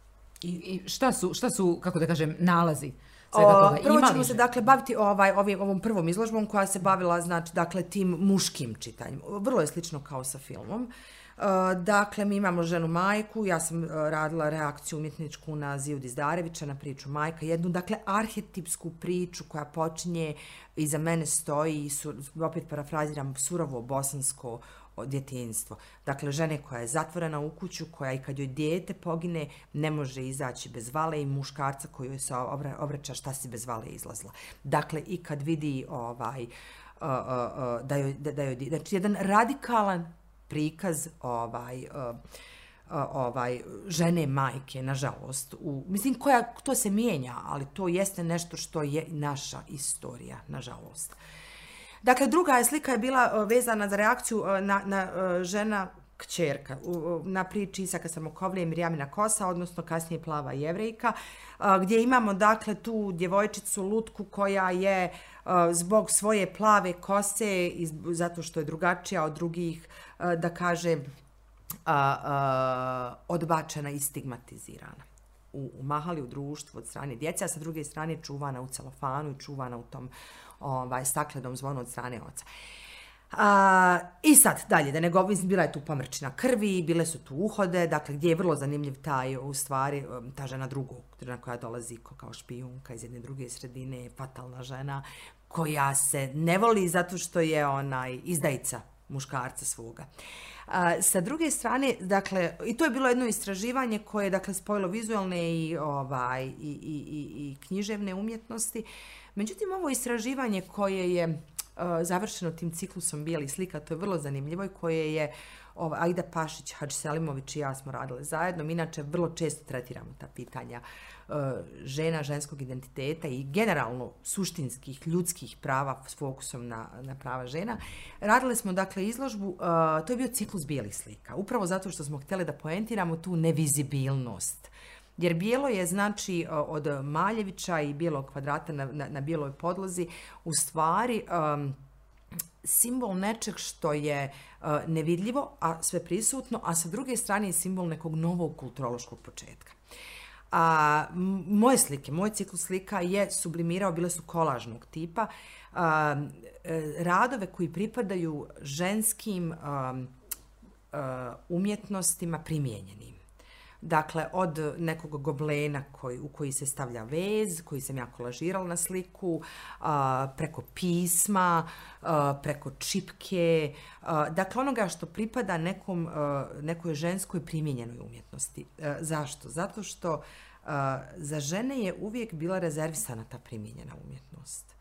I, I šta su, šta su, kako da kažem, nalazi svega O, toga? prvo ćemo se dakle baviti ovaj, ovim, ovom prvom izložbom koja se bavila znači dakle tim muškim čitanjem. Vrlo je slično kao sa filmom. Uh, E, dakle, mi imamo ženu majku, ja sam uh, radila reakciju umjetničku na Ziju Dizdarevića, na priču majka, jednu, dakle, arhetipsku priču koja počinje i za mene stoji, su, opet parafraziram, surovo bosansko djetinjstvo. Dakle, žene koja je zatvorena u kuću, koja i kad joj dijete pogine, ne može izaći bez vale i muškarca koji joj se obraća šta si bez vale izlazla. Dakle, i kad vidi ovaj, uh, uh, uh, da joj, da, da joj, znači, jedan radikalan prikaz ovaj, uh, ovaj žene majke nažalost u mislim koja to se mijenja ali to jeste nešto što je naša istorija nažalost. Dakle, druga je slika je bila eh, vezana za reakciju na, na žena kćerka u- na priči Isaka Samokovlje i Mirjamina Kosa, odnosno kasnije Plava Jevrejka, gdje imamo dakle tu djevojčicu Lutku koja je zbog svoje plave kose, i zato što je drugačija od drugih, da kaže, odbačena i stigmatizirana u, u mahali, u društvu od strane djece, a sa druge strane čuvana u celofanu i čuvana u tom ovaj, staklenom zvonu od strane oca. A, I sad, dalje, da ne govorim, bila je tu pomrčina krvi, bile su tu uhode, dakle, gdje je vrlo zanimljiv taj, u stvari, um, ta žena drugog, žena koja dolazi kao špijunka iz jedne druge sredine, fatalna žena, koja se ne voli zato što je onaj izdajica muškarca svoga. A, sa druge strane, dakle, i to je bilo jedno istraživanje koje je, dakle, spojilo vizualne i, ovaj, i, i, i, i književne umjetnosti. Međutim, ovo istraživanje koje je E, završeno tim ciklusom bijelih slika, to je vrlo zanimljivo i koje je ova, Aida Pašić, Hadž Selimović i ja smo radile zajedno. Mi inače vrlo često tretiramo ta pitanja e, žena, ženskog identiteta i generalno suštinskih ljudskih prava s fokusom na, na prava žena. Radile smo dakle izložbu, e, to je bio ciklus bijelih slika, upravo zato što smo htjeli da poentiramo tu nevizibilnost. Jer bijelo je, znači, od Maljevića i bijelog kvadrata na, na, na bijeloj podlozi, u stvari um, simbol nečeg što je uh, nevidljivo, a sve prisutno, a sa druge strane je simbol nekog novog kulturološkog početka. A, moje slike, moj ciklus slika je sublimirao, bile su kolažnog tipa, a, e, radove koji pripadaju ženskim a, a, e, umjetnostima primijenjenim. Dakle, od nekog goblena koji, u koji se stavlja vez, koji sam ja kolažirala na sliku, a, preko pisma, a, preko čipke, a, dakle onoga što pripada nekom, a, nekoj ženskoj primjenjenoj umjetnosti. A, zašto? Zato što a, za žene je uvijek bila rezervisana ta primjenjena umjetnost.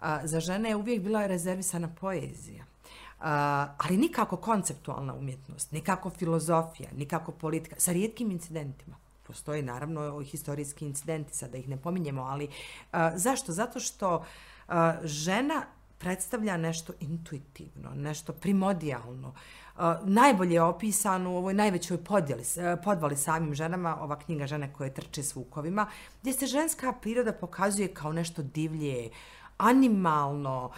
A, za žene je uvijek bila rezervisana poezija ali nikako konceptualna umjetnost, nikako filozofija, nikako politika, sa rijetkim incidentima. Postoje naravno historijski incidenti, sada ih ne pominjemo, ali a, zašto? Zato što a, žena predstavlja nešto intuitivno, nešto primodijalno. Uh, najbolje je opisano u ovoj najvećoj podjeli, podvali samim ženama, ova knjiga žene koje trče s vukovima, gdje se ženska priroda pokazuje kao nešto divlje, animalno,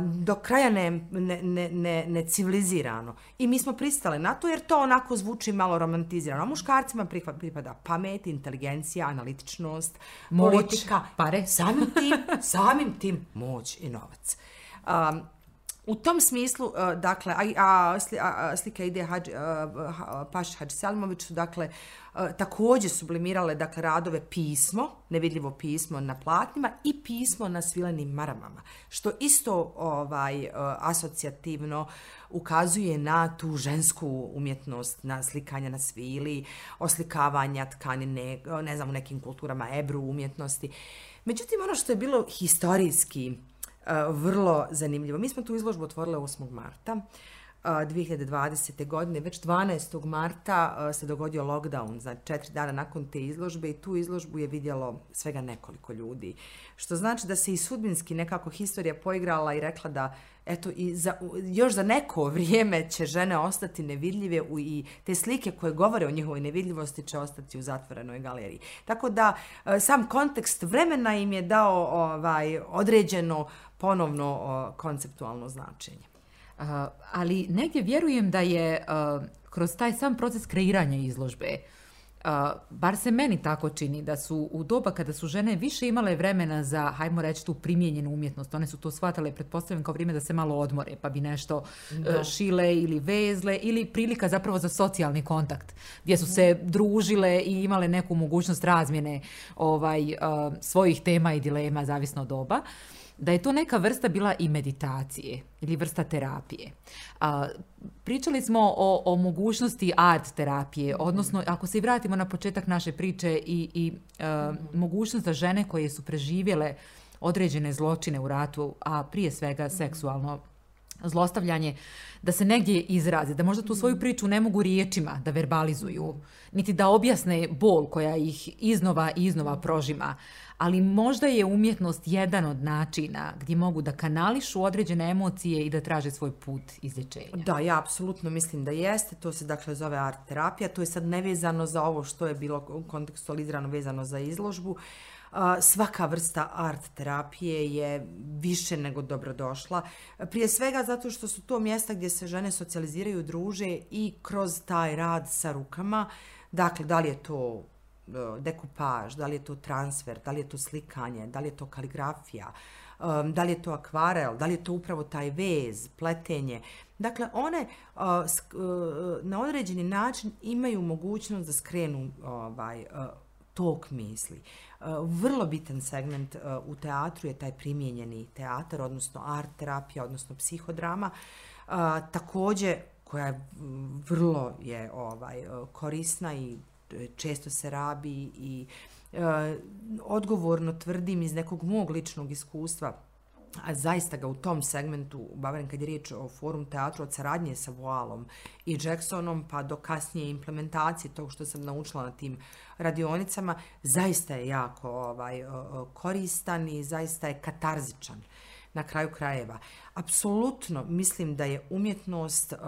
do kraja ne, ne, ne, ne civilizirano. I mi smo pristale na to jer to onako zvuči malo romantizirano. A muškarcima pripada pamet, inteligencija, analitičnost, moć, politika, pare. Samim tim, samim tim moć i novac. Um, U tom smislu, e, dakle, a, a, a slika ide Hadž, e, a, Paš Hadž Salimović su, dakle, a, također sublimirale, dakle, radove pismo, nevidljivo pismo na platnima i pismo na svilenim maramama, što isto ovaj asocijativno ukazuje na tu žensku umjetnost, na slikanje na svili, oslikavanja tkanine, ne znam, u nekim kulturama ebru umjetnosti. Međutim, ono što je bilo historijski, vrlo zanimljivo. Mi smo tu izložbu otvorile 8. marta. 2020. godine, već 12. marta se dogodio lockdown, za četiri dana nakon te izložbe i tu izložbu je vidjelo svega nekoliko ljudi. Što znači da se i sudbinski nekako historija poigrala i rekla da eto, i za, još za neko vrijeme će žene ostati nevidljive u, i te slike koje govore o njihovoj nevidljivosti će ostati u zatvorenoj galeriji. Tako da sam kontekst vremena im je dao ovaj određeno ponovno konceptualno značenje. Ali negdje vjerujem da je kroz taj sam proces kreiranja izložbe, uh, bar se meni tako čini, da su u doba kada su žene više imale vremena za, hajmo reći, tu primjenjenu umjetnost, one su to shvatale, pretpostavljam, kao vrijeme da se malo odmore, pa bi nešto uh, šile ili vezle, ili prilika zapravo za socijalni kontakt, gdje su se družile i imale neku mogućnost razmjene ovaj, uh, svojih tema i dilema, zavisno od doba. Uh, da je to neka vrsta bila i meditacije ili vrsta terapije. A, pričali smo o, o mogućnosti art terapije, odnosno ako se vratimo na početak naše priče i, i a, mogućnost da žene koje su preživjele određene zločine u ratu, a prije svega seksualno zlostavljanje, da se negdje izraze, da možda tu svoju priču ne mogu riječima da verbalizuju, niti da objasne bol koja ih iznova i iznova prožima, ali možda je umjetnost jedan od načina gdje mogu da kanališu određene emocije i da traže svoj put izlječenja. Da, ja apsolutno mislim da jeste. To se dakle zove art terapija. To je sad nevezano za ovo što je bilo kontekstualizirano vezano za izložbu. A, svaka vrsta art terapije je više nego dobrodošla. Prije svega zato što su to mjesta gdje se žene socijaliziraju, druže i kroz taj rad sa rukama. Dakle, da li je to e, dekupaž, da li je to transfer, da li je to slikanje, da li je to kaligrafija, um, da li je to akvarel, da li je to upravo taj vez, pletenje. Dakle, one uh, sk, uh, na određeni način imaju mogućnost da skrenu ovaj, uh, tok misli. E, vrlo bitan segment e, u teatru je taj primjenjeni teatar, odnosno art terapija, odnosno psihodrama. E, Takođe, koja je vrlo je ovaj korisna i često se rabi i odgovorno tvrdim iz nekog mog ličnog iskustva a zaista ga u tom segmentu, Bavaren, kad je riječ o forum teatru, od saradnje sa Voalom i Jacksonom, pa do kasnije implementacije tog što sam naučila na tim radionicama, zaista je jako ovaj, koristan i zaista je katarzičan na kraju krajeva. Apsolutno mislim da je umjetnost uh,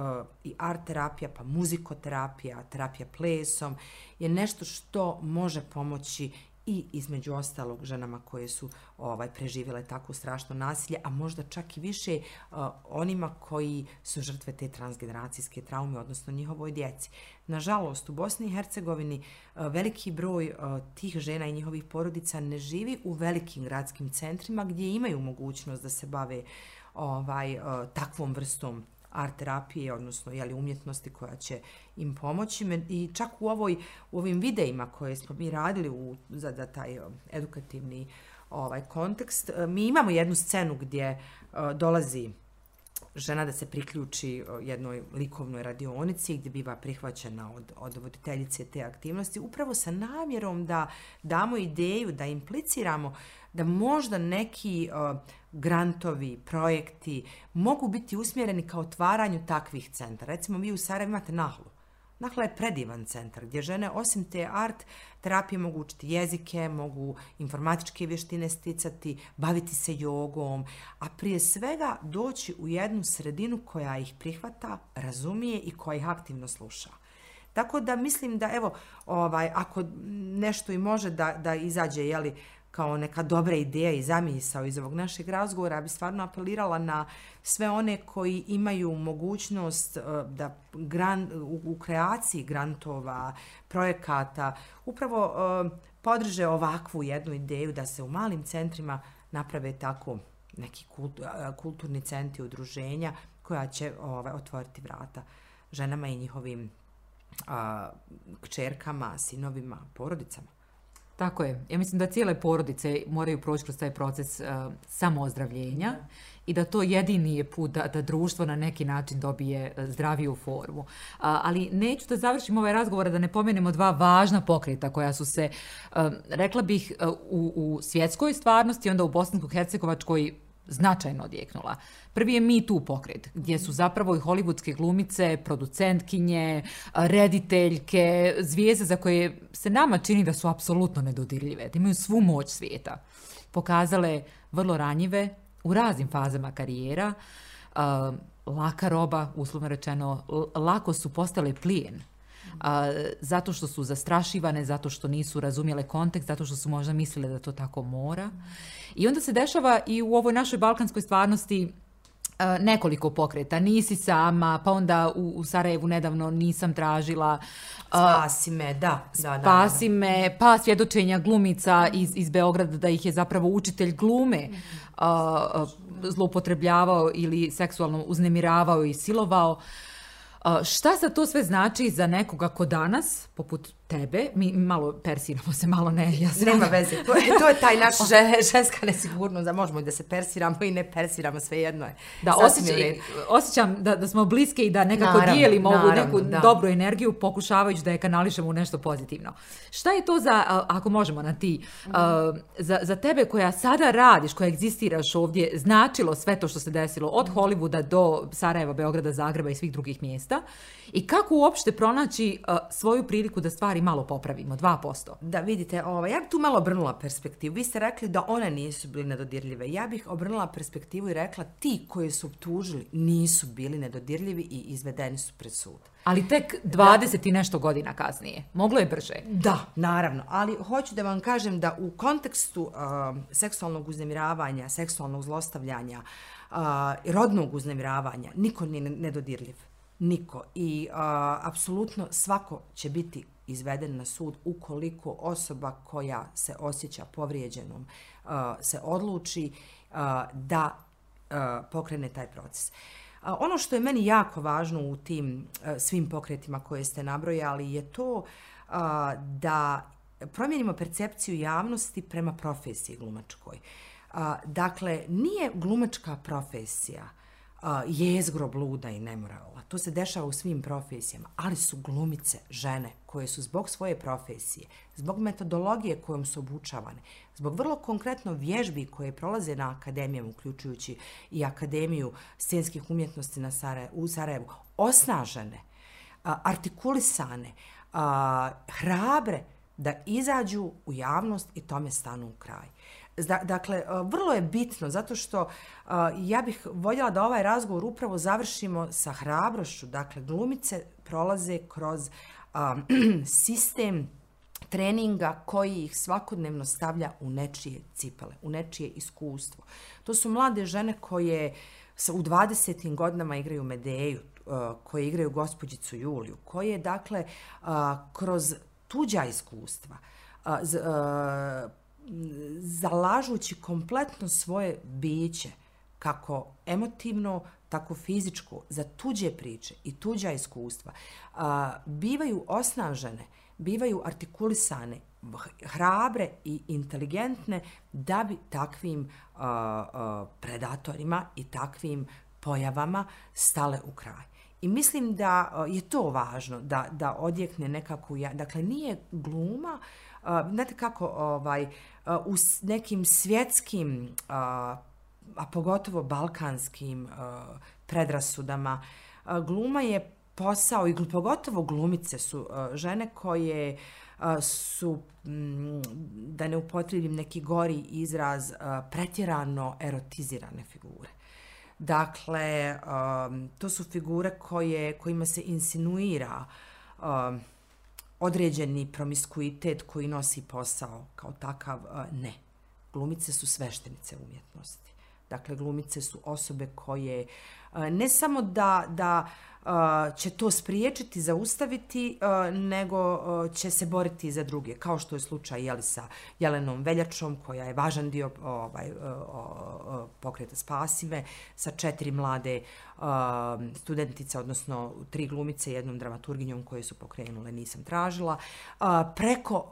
i art terapija, pa muzikoterapija, terapija plesom, je nešto što može pomoći i između ostalog ženama koje su ovaj preživjele tako strašno nasilje, a možda čak i više uh, onima koji su žrtve te transgeneracijske traume, odnosno njihovoj djeci. Nažalost, u Bosni i Hercegovini uh, veliki broj uh, tih žena i njihovih porodica ne živi u velikim gradskim centrima gdje imaju mogućnost da se bave ovaj uh, takvom vrstom art terapije, odnosno jeli, umjetnosti koja će im pomoći. I čak u, ovoj, u ovim videima koje smo mi radili u, za, za taj um, edukativni ovaj kontekst, e, mi imamo jednu scenu gdje uh, dolazi žena da se priključi e, jednoj likovnoj radionici gdje biva prihvaćena od, od voditeljice te aktivnosti, upravo sa namjerom da damo ideju, da impliciramo da možda neki uh, grantovi, projekti mogu biti usmjereni ka otvaranju takvih centara. Recimo, vi u Sarajevo imate Nahlu. Nahla je predivan centar gdje žene osim te art terapije mogu učiti jezike, mogu informatičke vještine sticati, baviti se jogom, a prije svega doći u jednu sredinu koja ih prihvata, razumije i koja ih aktivno sluša. Tako da mislim da evo ovaj ako nešto i može da da izađe je li kao neka dobra ideja i zamisao iz ovog našeg razgovora, bi stvarno apelirala na sve one koji imaju mogućnost eh, da gran, u, u kreaciji grantova, projekata, upravo eh, podrže ovakvu jednu ideju da se u malim centrima naprave tako neki kult, eh, kulturni centri udruženja koja će ovaj, otvoriti vrata ženama i njihovim a, kćerkama, sinovima, porodicama. Tako je. Ja mislim da cijele porodice moraju proći kroz taj proces uh, samoozdravljenja da. i da to jedini je put da, da društvo na neki način dobije uh, zdraviju formu. Uh, ali neću da završim ovaj razgovor da ne pomenemo dva važna pokreta koja su se, uh, rekla bih, uh, u, u svjetskoj stvarnosti, onda u Bosansko-Hercegovačkoj značajno odjeknula. Prvi je Me Too pokret, gdje su zapravo i hollywoodske glumice, producentkinje, rediteljke, zvijeze za koje se nama čini da su apsolutno nedodirljive, da imaju svu moć svijeta. Pokazale vrlo ranjive u raznim fazama karijera, uh, laka roba, uslovno rečeno, lako su postale plijen a, zato što su zastrašivane, zato što nisu razumjele kontekst, zato što su možda mislile da to tako mora. I onda se dešava i u ovoj našoj balkanskoj stvarnosti nekoliko pokreta. Nisi sama, pa onda u, u Sarajevu nedavno nisam tražila. Spasi me, da. da spasi da, da. me, pa svjedočenja glumica iz, iz Beograda da ih je zapravo učitelj glume uh, zloupotrebljavao ili seksualno uznemiravao i silovao. Uh, šta sa to sve znači za nekoga ko danas, poput tebe, mi malo persiramo se, malo ne, ja se... Nema veze, to je, to je taj naš <laughs> ženska nesigurnost, da možemo i da se persiramo i ne persiramo, sve jedno je. Da, osjećam, osjećam da, da smo bliske i da nekako naravno, dijelimo ovu neku da. dobru energiju, pokušavajući da je kanališemo u nešto pozitivno. Šta je to za, ako možemo na ti, mm. za, za tebe koja sada radiš, koja egzistiraš ovdje, značilo sve to što se desilo od Hollywooda do Sarajeva, Beograda, Zagreba i svih drugih mjesta? I kako uopšte pronaći svoju priliku da stvari stvari malo popravimo, 2%. Da, vidite, ovaj, ja bih tu malo obrnula perspektivu. Vi ste rekli da one nisu bili nedodirljive. Ja bih obrnula perspektivu i rekla ti koji su optužili nisu bili nedodirljivi i izvedeni su pred sud. Ali tek 20 da. i nešto godina kasnije. Moglo je brže. Da, naravno. Ali hoću da vam kažem da u kontekstu uh, seksualnog uznemiravanja, seksualnog zlostavljanja, uh, rodnog uznemiravanja, niko nije nedodirljiv. Niko. I uh, apsolutno svako će biti izveden na sud ukoliko osoba koja se osjeća povrijeđenom se odluči da pokrene taj proces. Ono što je meni jako važno u tim svim pokretima koje ste nabrojali je to da promijenimo percepciju javnosti prema profesiji glumačkoj. Dakle, nije glumačka profesija jezgro bluda i nemorala. To se dešava u svim profesijama, ali su glumice žene koje su zbog svoje profesije, zbog metodologije kojom su obučavane, zbog vrlo konkretno vježbi koje prolaze na akademijama, uključujući i Akademiju scenskih umjetnosti na Sarajevo, u Sarajevu, osnažene, artikulisane, hrabre da izađu u javnost i tome stanu u kraj. Dakle, e, vrlo je bitno, zato što e, ja bih voljela da ovaj razgovor upravo završimo sa hrabrošću. Dakle, glumice prolaze kroz e, <clears throat> sistem treninga koji ih svakodnevno stavlja u nečije cipele, u nečije iskustvo. To su mlade žene koje u 20. godinama igraju Medeju, koje igraju gospođicu Juliju, koje, dakle, kroz tuđa iskustva, zalažući kompletno svoje biće, kako emotivno, tako fizičko, za tuđe priče i tuđa iskustva, a, bivaju osnažene, bivaju artikulisane, hrabre i inteligentne da bi takvim a, a, predatorima i takvim pojavama stale u kraj. I mislim da je to važno, da, da odjekne nekako, dakle nije gluma, a, znate kako, ovaj, u nekim svjetskim a, pogotovo balkanskim predrasudama. Gluma je posao i pogotovo glumice su žene koje su, mm, da ne upotrebim neki gori izraz, pretjerano erotizirane figure. Dakle, to su figure koje, kojima se insinuira um, određeni promiskuitet koji nosi posao kao takav, ne. Glumice su sveštenice umjetnosti. Dakle, glumice su osobe koje ne samo da, da će to spriječiti, zaustaviti, nego će se boriti za druge, kao što je slučaj jeli, sa Jelenom Veljačom, koja je važan dio ovaj, pokreta Spasive, sa četiri mlade studentice, odnosno tri glumice, jednom dramaturginjom koje su pokrenule, nisam tražila, preko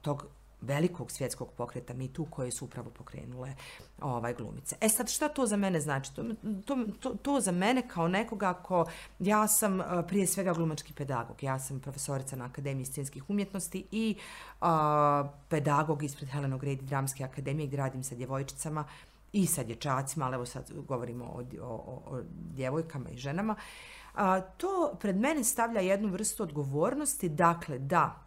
tog velikog svjetskog pokreta mi tu koje su upravo pokrenule ovaj glumice. E sad šta to za mene znači? To, to, to, to za mene kao nekoga ko ja sam eh, prije svega glumački pedagog. Ja sam profesorica na Akademiji scenskih umjetnosti i a, pedagog ispred Helenog Redi Dramske akademije gdje radim sa djevojčicama i sa dječacima, ali evo sad govorimo o, o, o, o djevojkama i ženama. A, to pred mene stavlja jednu vrstu odgovornosti, dakle da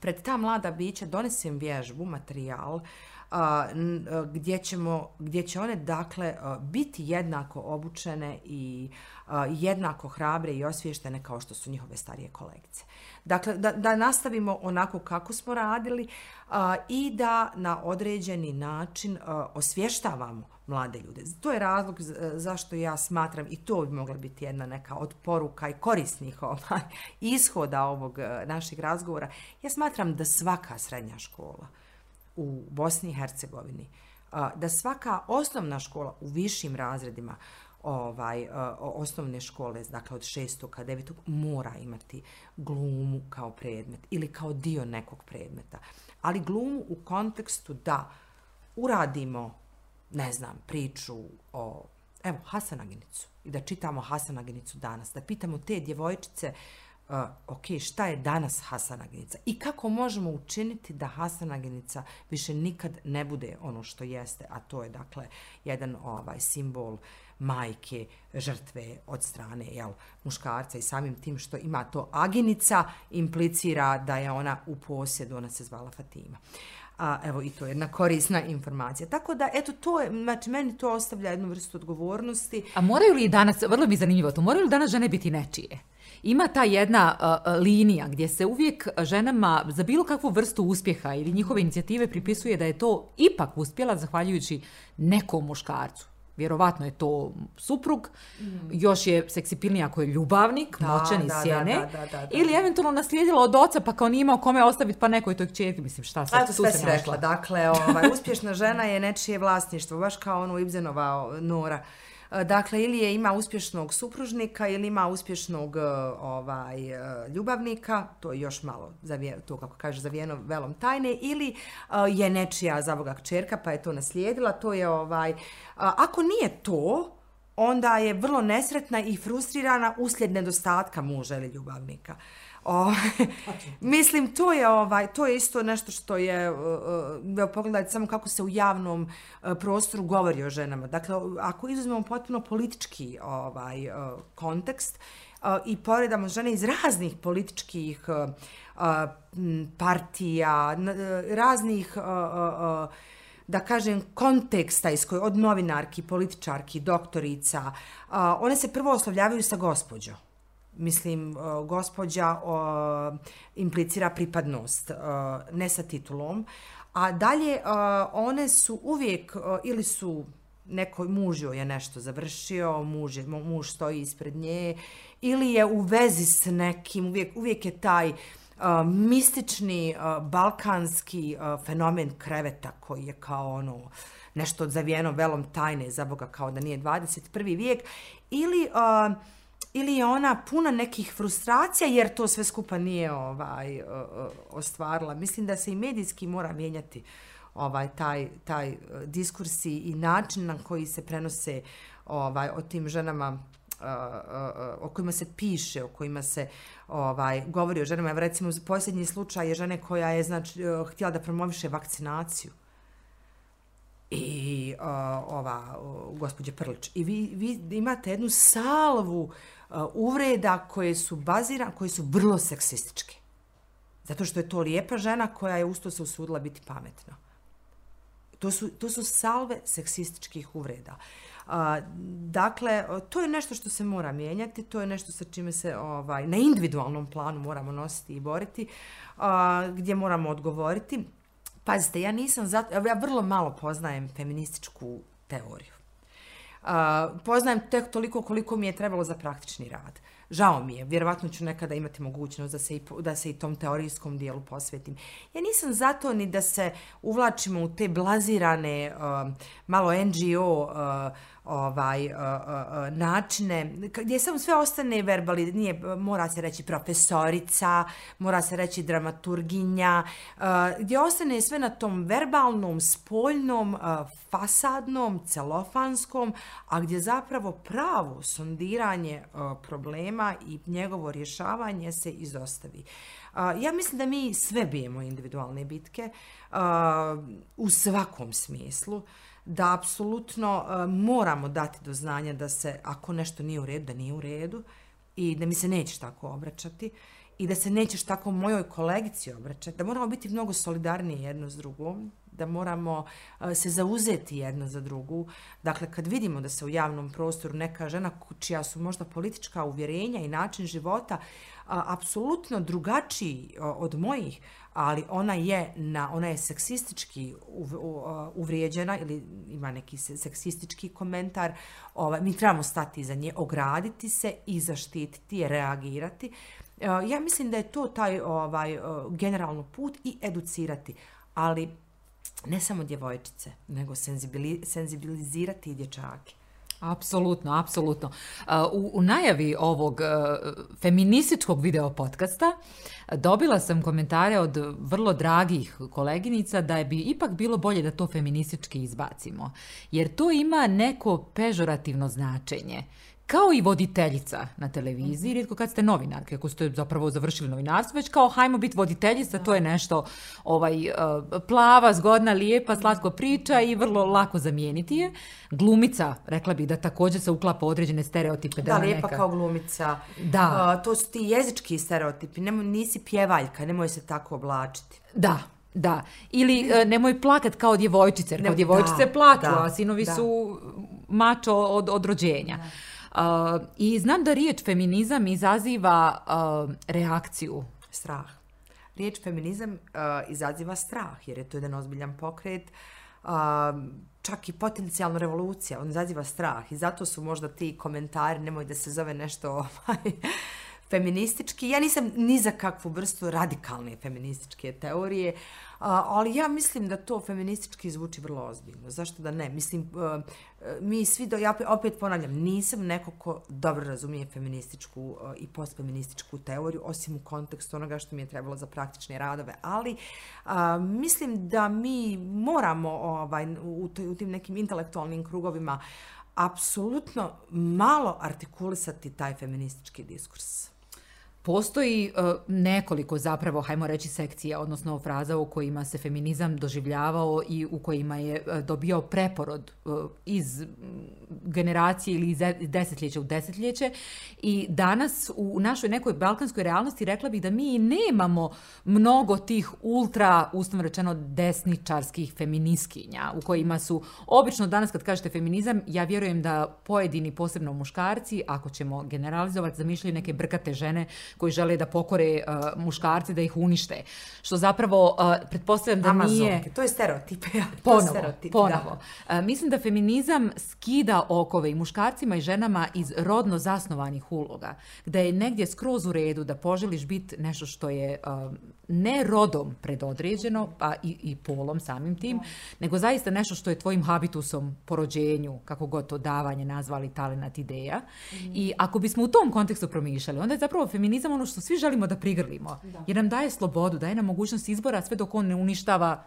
pred ta mlada bića donesem vježbu, materijal, a, gdje, ćemo, gdje će one dakle biti jednako obučene i a, jednako hrabre i osvještene kao što su njihove starije kolegice. Dakle, da, da nastavimo onako kako smo radili a, i da na određeni način a, osvještavamo mlade ljude. To je razlog e, zašto ja smatram i to bi mogla biti jedna neka od poruka i korisnih <laughs> ovaj, ishoda ovog e, našeg razgovora. Ja smatram da svaka srednja škola u Bosni i Hercegovini, da svaka osnovna škola u višim razredima ovaj osnovne škole, dakle od 6. ka 9. mora imati glumu kao predmet ili kao dio nekog predmeta. Ali glumu u kontekstu da uradimo ne znam, priču o, evo, Hasanaginicu i da čitamo Hasanaginicu danas, da pitamo te djevojčice, uh, ok, šta je danas hasanagenica i kako možemo učiniti da hasanagenica više nikad ne bude ono što jeste, a to je, dakle, jedan ovaj simbol majke žrtve od strane jel, muškarca i samim tim što ima to agenica implicira da je ona u posjedu, ona se zvala Fatima. A, evo i to je jedna korisna informacija. Tako da, eto, to je, znači, meni to ostavlja jednu vrstu odgovornosti. A moraju li danas, vrlo mi je zanimljivo to, moraju li danas žene biti nečije? Ima ta jedna uh, linija gdje se uvijek ženama za bilo kakvu vrstu uspjeha ili njihove inicijative pripisuje da je to ipak uspjela zahvaljujući nekom muškarcu vjerovatno je to suprug, mm. još je seksipilnija ako je ljubavnik, da, moćan iz sjene, da, da, da, da, ili eventualno naslijedila od oca pa kao nije imao kome ostaviti pa nekoj toj čerki, mislim šta sad, tu sve se rekla. Dakle, ovaj, uspješna žena je nečije vlasništvo, baš kao ono Ibzenova Nora. E, dakle, ili je ima uspješnog supružnika ili ima uspješnog e, ovaj e, ljubavnika, to je još malo zavije, to kako kaže zavijeno velom tajne ili je nečija za kćerka pa je to naslijedila, to je ovaj ako nije to, onda je vrlo nesretna i frustrirana uslijed nedostatka muža ili ljubavnika. O, <laughs> mislim, to je, ovaj, to je isto nešto što je, uh, pogledajte samo kako se u javnom uh, prostoru govori o ženama. Dakle, ako izuzmemo potpuno politički ovaj, uh, kontekst uh, i poredamo žene iz raznih političkih uh, partija, raznih uh, uh, da kažem, konteksta iz koje, od novinarki, političarki, doktorica, uh, one se prvo oslovljavaju sa gospođom mislim, e, gospođa e, implicira pripadnost, e, ne sa titulom, a dalje one su uvijek, ili su nekoj muž je nešto završio, muž, je, muž stoji ispred nje, ili je u vezi s nekim, uvijek, uvijek je taj uh, mistični uh, balkanski uh, fenomen kreveta koji je kao ono nešto zavijeno velom tajne za Boga kao da nije 21. vijek, ili... Uh, ili je ona puna nekih frustracija jer to sve skupa nije ovaj e, e, ostvarila. Mislim da se i medijski mora mijenjati ovaj taj taj e, diskursi i način na koji se prenose ovaj o tim ženama o kojima se piše, o kojima se ovaj govori o ženama. Evo recimo posljednji slučaj je žene koja je znači htjela da promoviše vakcinaciju. I uh, ova uh, gospođa Prlić. I vi, vi imate jednu salvu Uh, uvreda koje su bazira, koje su vrlo seksističke. Zato što je to lijepa žena koja je usto se usudila biti pametna. To su, to su salve seksističkih uvreda. A, uh, dakle, to je nešto što se mora mijenjati, to je nešto sa čime se ovaj, na individualnom planu moramo nositi i boriti, a, uh, gdje moramo odgovoriti. Pazite, ja nisam zato, ja vrlo malo poznajem feminističku teoriju. Uh, poznajem tek toliko koliko mi je trebalo za praktični rad. Žao mi je, vjerovatno ću nekada imati mogućnost da se i, da se i tom teorijskom dijelu posvetim. Ja nisam zato ni da se uvlačimo u te blazirane, uh, malo NGO uh, ovaj e, e, e, načine gdje samo sve ostane verbali nije mora se reći profesorica mora se reći dramaturginja gdje ostane sve na tom verbalnom spoljnom fasadnom celofanskom a gdje zapravo pravo sondiranje problema i njegovo rješavanje se izostavi. Ja mislim da mi sve bijemo individualne bitke u svakom smislu uh, da apsolutno uh, moramo dati do znanja da se, ako nešto nije u redu, da nije u redu i da mi se nećeš tako obraćati i da se nećeš tako mojoj kolegici obraćati, da moramo biti mnogo solidarniji jedno s drugom, da moramo uh, se zauzeti jedno za drugu. Dakle, kad vidimo da se u javnom prostoru neka žena čija su možda politička uvjerenja i način života uh, apsolutno drugačiji uh, od mojih, ali ona je na ona je seksistički uh, uvrijeđena ili ima neki seksistički komentar. Ovaj mi trebamo stati za nje, ograditi se i zaštititi je, reagirati. Uh, ja mislim da je to taj ovaj uh, generalno put i educirati, ali ne samo djevojčice, nego senzibilizirati i dječake. Apsolutno, apsolutno. U, u najavi ovog uh, feminističkog video podcasta dobila sam komentare od vrlo dragih koleginica da je bi ipak bilo bolje da to feministički izbacimo. Jer to ima neko pežorativno značenje kao i voditeljica na televiziji, rijetko kad ste novinarke, ako ste zapravo završili novinarstvo, već kao hajmo biti voditeljica, to je nešto ovaj, uh, plava, zgodna, lijepa, slatko priča i vrlo lako zamijeniti je. Glumica, rekla bih da također se uklapa određene stereotipe. Da, Da, lijepa neka... kao glumica. Da. Uh, to su ti jezički stereotipi. Nemoj, nisi pjevaljka, nemoj se tako oblačiti. Da, da. Ili e, nemoj plakat kao djevojčice, jer kao djevojčice da, da, a sinovi da. su mačo od, od rođenja. A, Uh, I znam da riječ feminizam izaziva uh, reakciju. Strah. Riječ feminizam uh, izaziva strah, jer je to jedan ozbiljan pokret, uh, čak i potencijalno revolucija, on izaziva strah i zato su možda ti komentari, nemoj da se zove nešto ovaj, feministički. Ja nisam ni za kakvu vrstu radikalne feminističke teorije, ali ja mislim da to feministički zvuči vrlo ozbiljno. Zašto da ne? Mislim, mi svi, do, ja opet ponavljam, nisam neko ko dobro razumije feminističku i postfeminističku teoriju, osim u kontekstu onoga što mi je trebalo za praktične radove, ali mislim da mi moramo ovaj, u, u tim nekim intelektualnim krugovima apsolutno malo artikulisati taj feministički diskurs. Postoji uh, nekoliko zapravo, hajmo reći, sekcija, odnosno fraza u kojima se feminizam doživljavao i u kojima je uh, dobio preporod uh, iz generacije ili iz desetljeća u desetljeće. I danas u našoj nekoj balkanskoj realnosti rekla bih da mi nemamo mnogo tih ultra, ustavno rečeno, desničarskih feminiskinja u kojima su, obično danas kad kažete feminizam, ja vjerujem da pojedini, posebno muškarci, ako ćemo generalizovati, zamišljaju neke brkate žene koji žele da pokore uh, muškarci, da ih unište. Što zapravo, uh, pretpostavljam da nije... Amazonke, to je stereotip. Ja, to Ponovo, stereotip, ponovo. Da. E, mislim da feminizam skida okove i muškarcima i ženama iz rodno zasnovanih uloga, gde je negdje skroz u redu da poželiš biti nešto što je um, ne rodom predodređeno, pa i, i polom samim tim, nego zaista nešto što je tvojim habitusom po rođenju, kako god to davanje nazvali talenat ideja. I ako bismo u tom kontekstu promišljali, onda je zapravo feminizam ono što svi želimo da prigrlimo. Jer nam daje slobodu, daje nam mogućnost izbora sve dok on ne uništava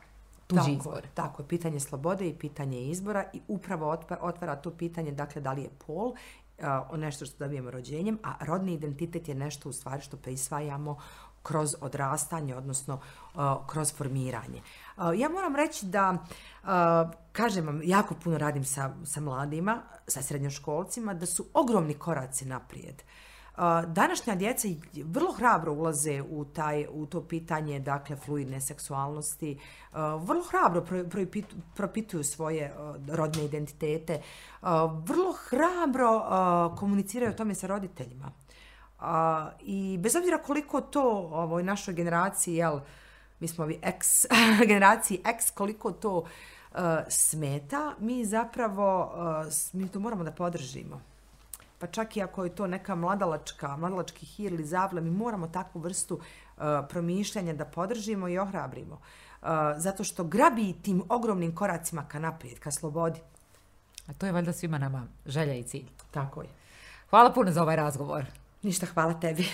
tuđi Tako, izbor. tako je, pitanje slobode i pitanje izbora i upravo otvara to pitanje, dakle, da li je pol uh, nešto što dobijemo rođenjem, a rodni identitet je nešto u stvari što prisvajamo kroz odrastanje, odnosno uh, kroz formiranje. Uh, ja moram reći da, uh, kažem vam, jako puno radim sa, sa mladima, sa srednjoškolcima, da su ogromni koraci naprijed. Uh, današnja djeca vrlo hrabro ulaze u taj u to pitanje dakle fluidne seksualnosti. Vrlo hrabro propituju svoje rodne identitete. Vrlo hrabro komuniciraju o tome sa roditeljima. I bez obzira koliko to ovoj našoj generaciji jel mi smo ovi X <laughs> generaciji X koliko to uh, smeta mi zapravo uh, mi to moramo da podržimo pa čak i ako je to neka mladalačka, mladalački hir ili zavle, mi moramo takvu vrstu uh, promišljanja da podržimo i ohrabrimo. Uh, zato što grabi tim ogromnim koracima ka naprijed, ka slobodi. A to je valjda svima nama želja i cilj. Tako je. Hvala puno za ovaj razgovor. Ništa, hvala tebi.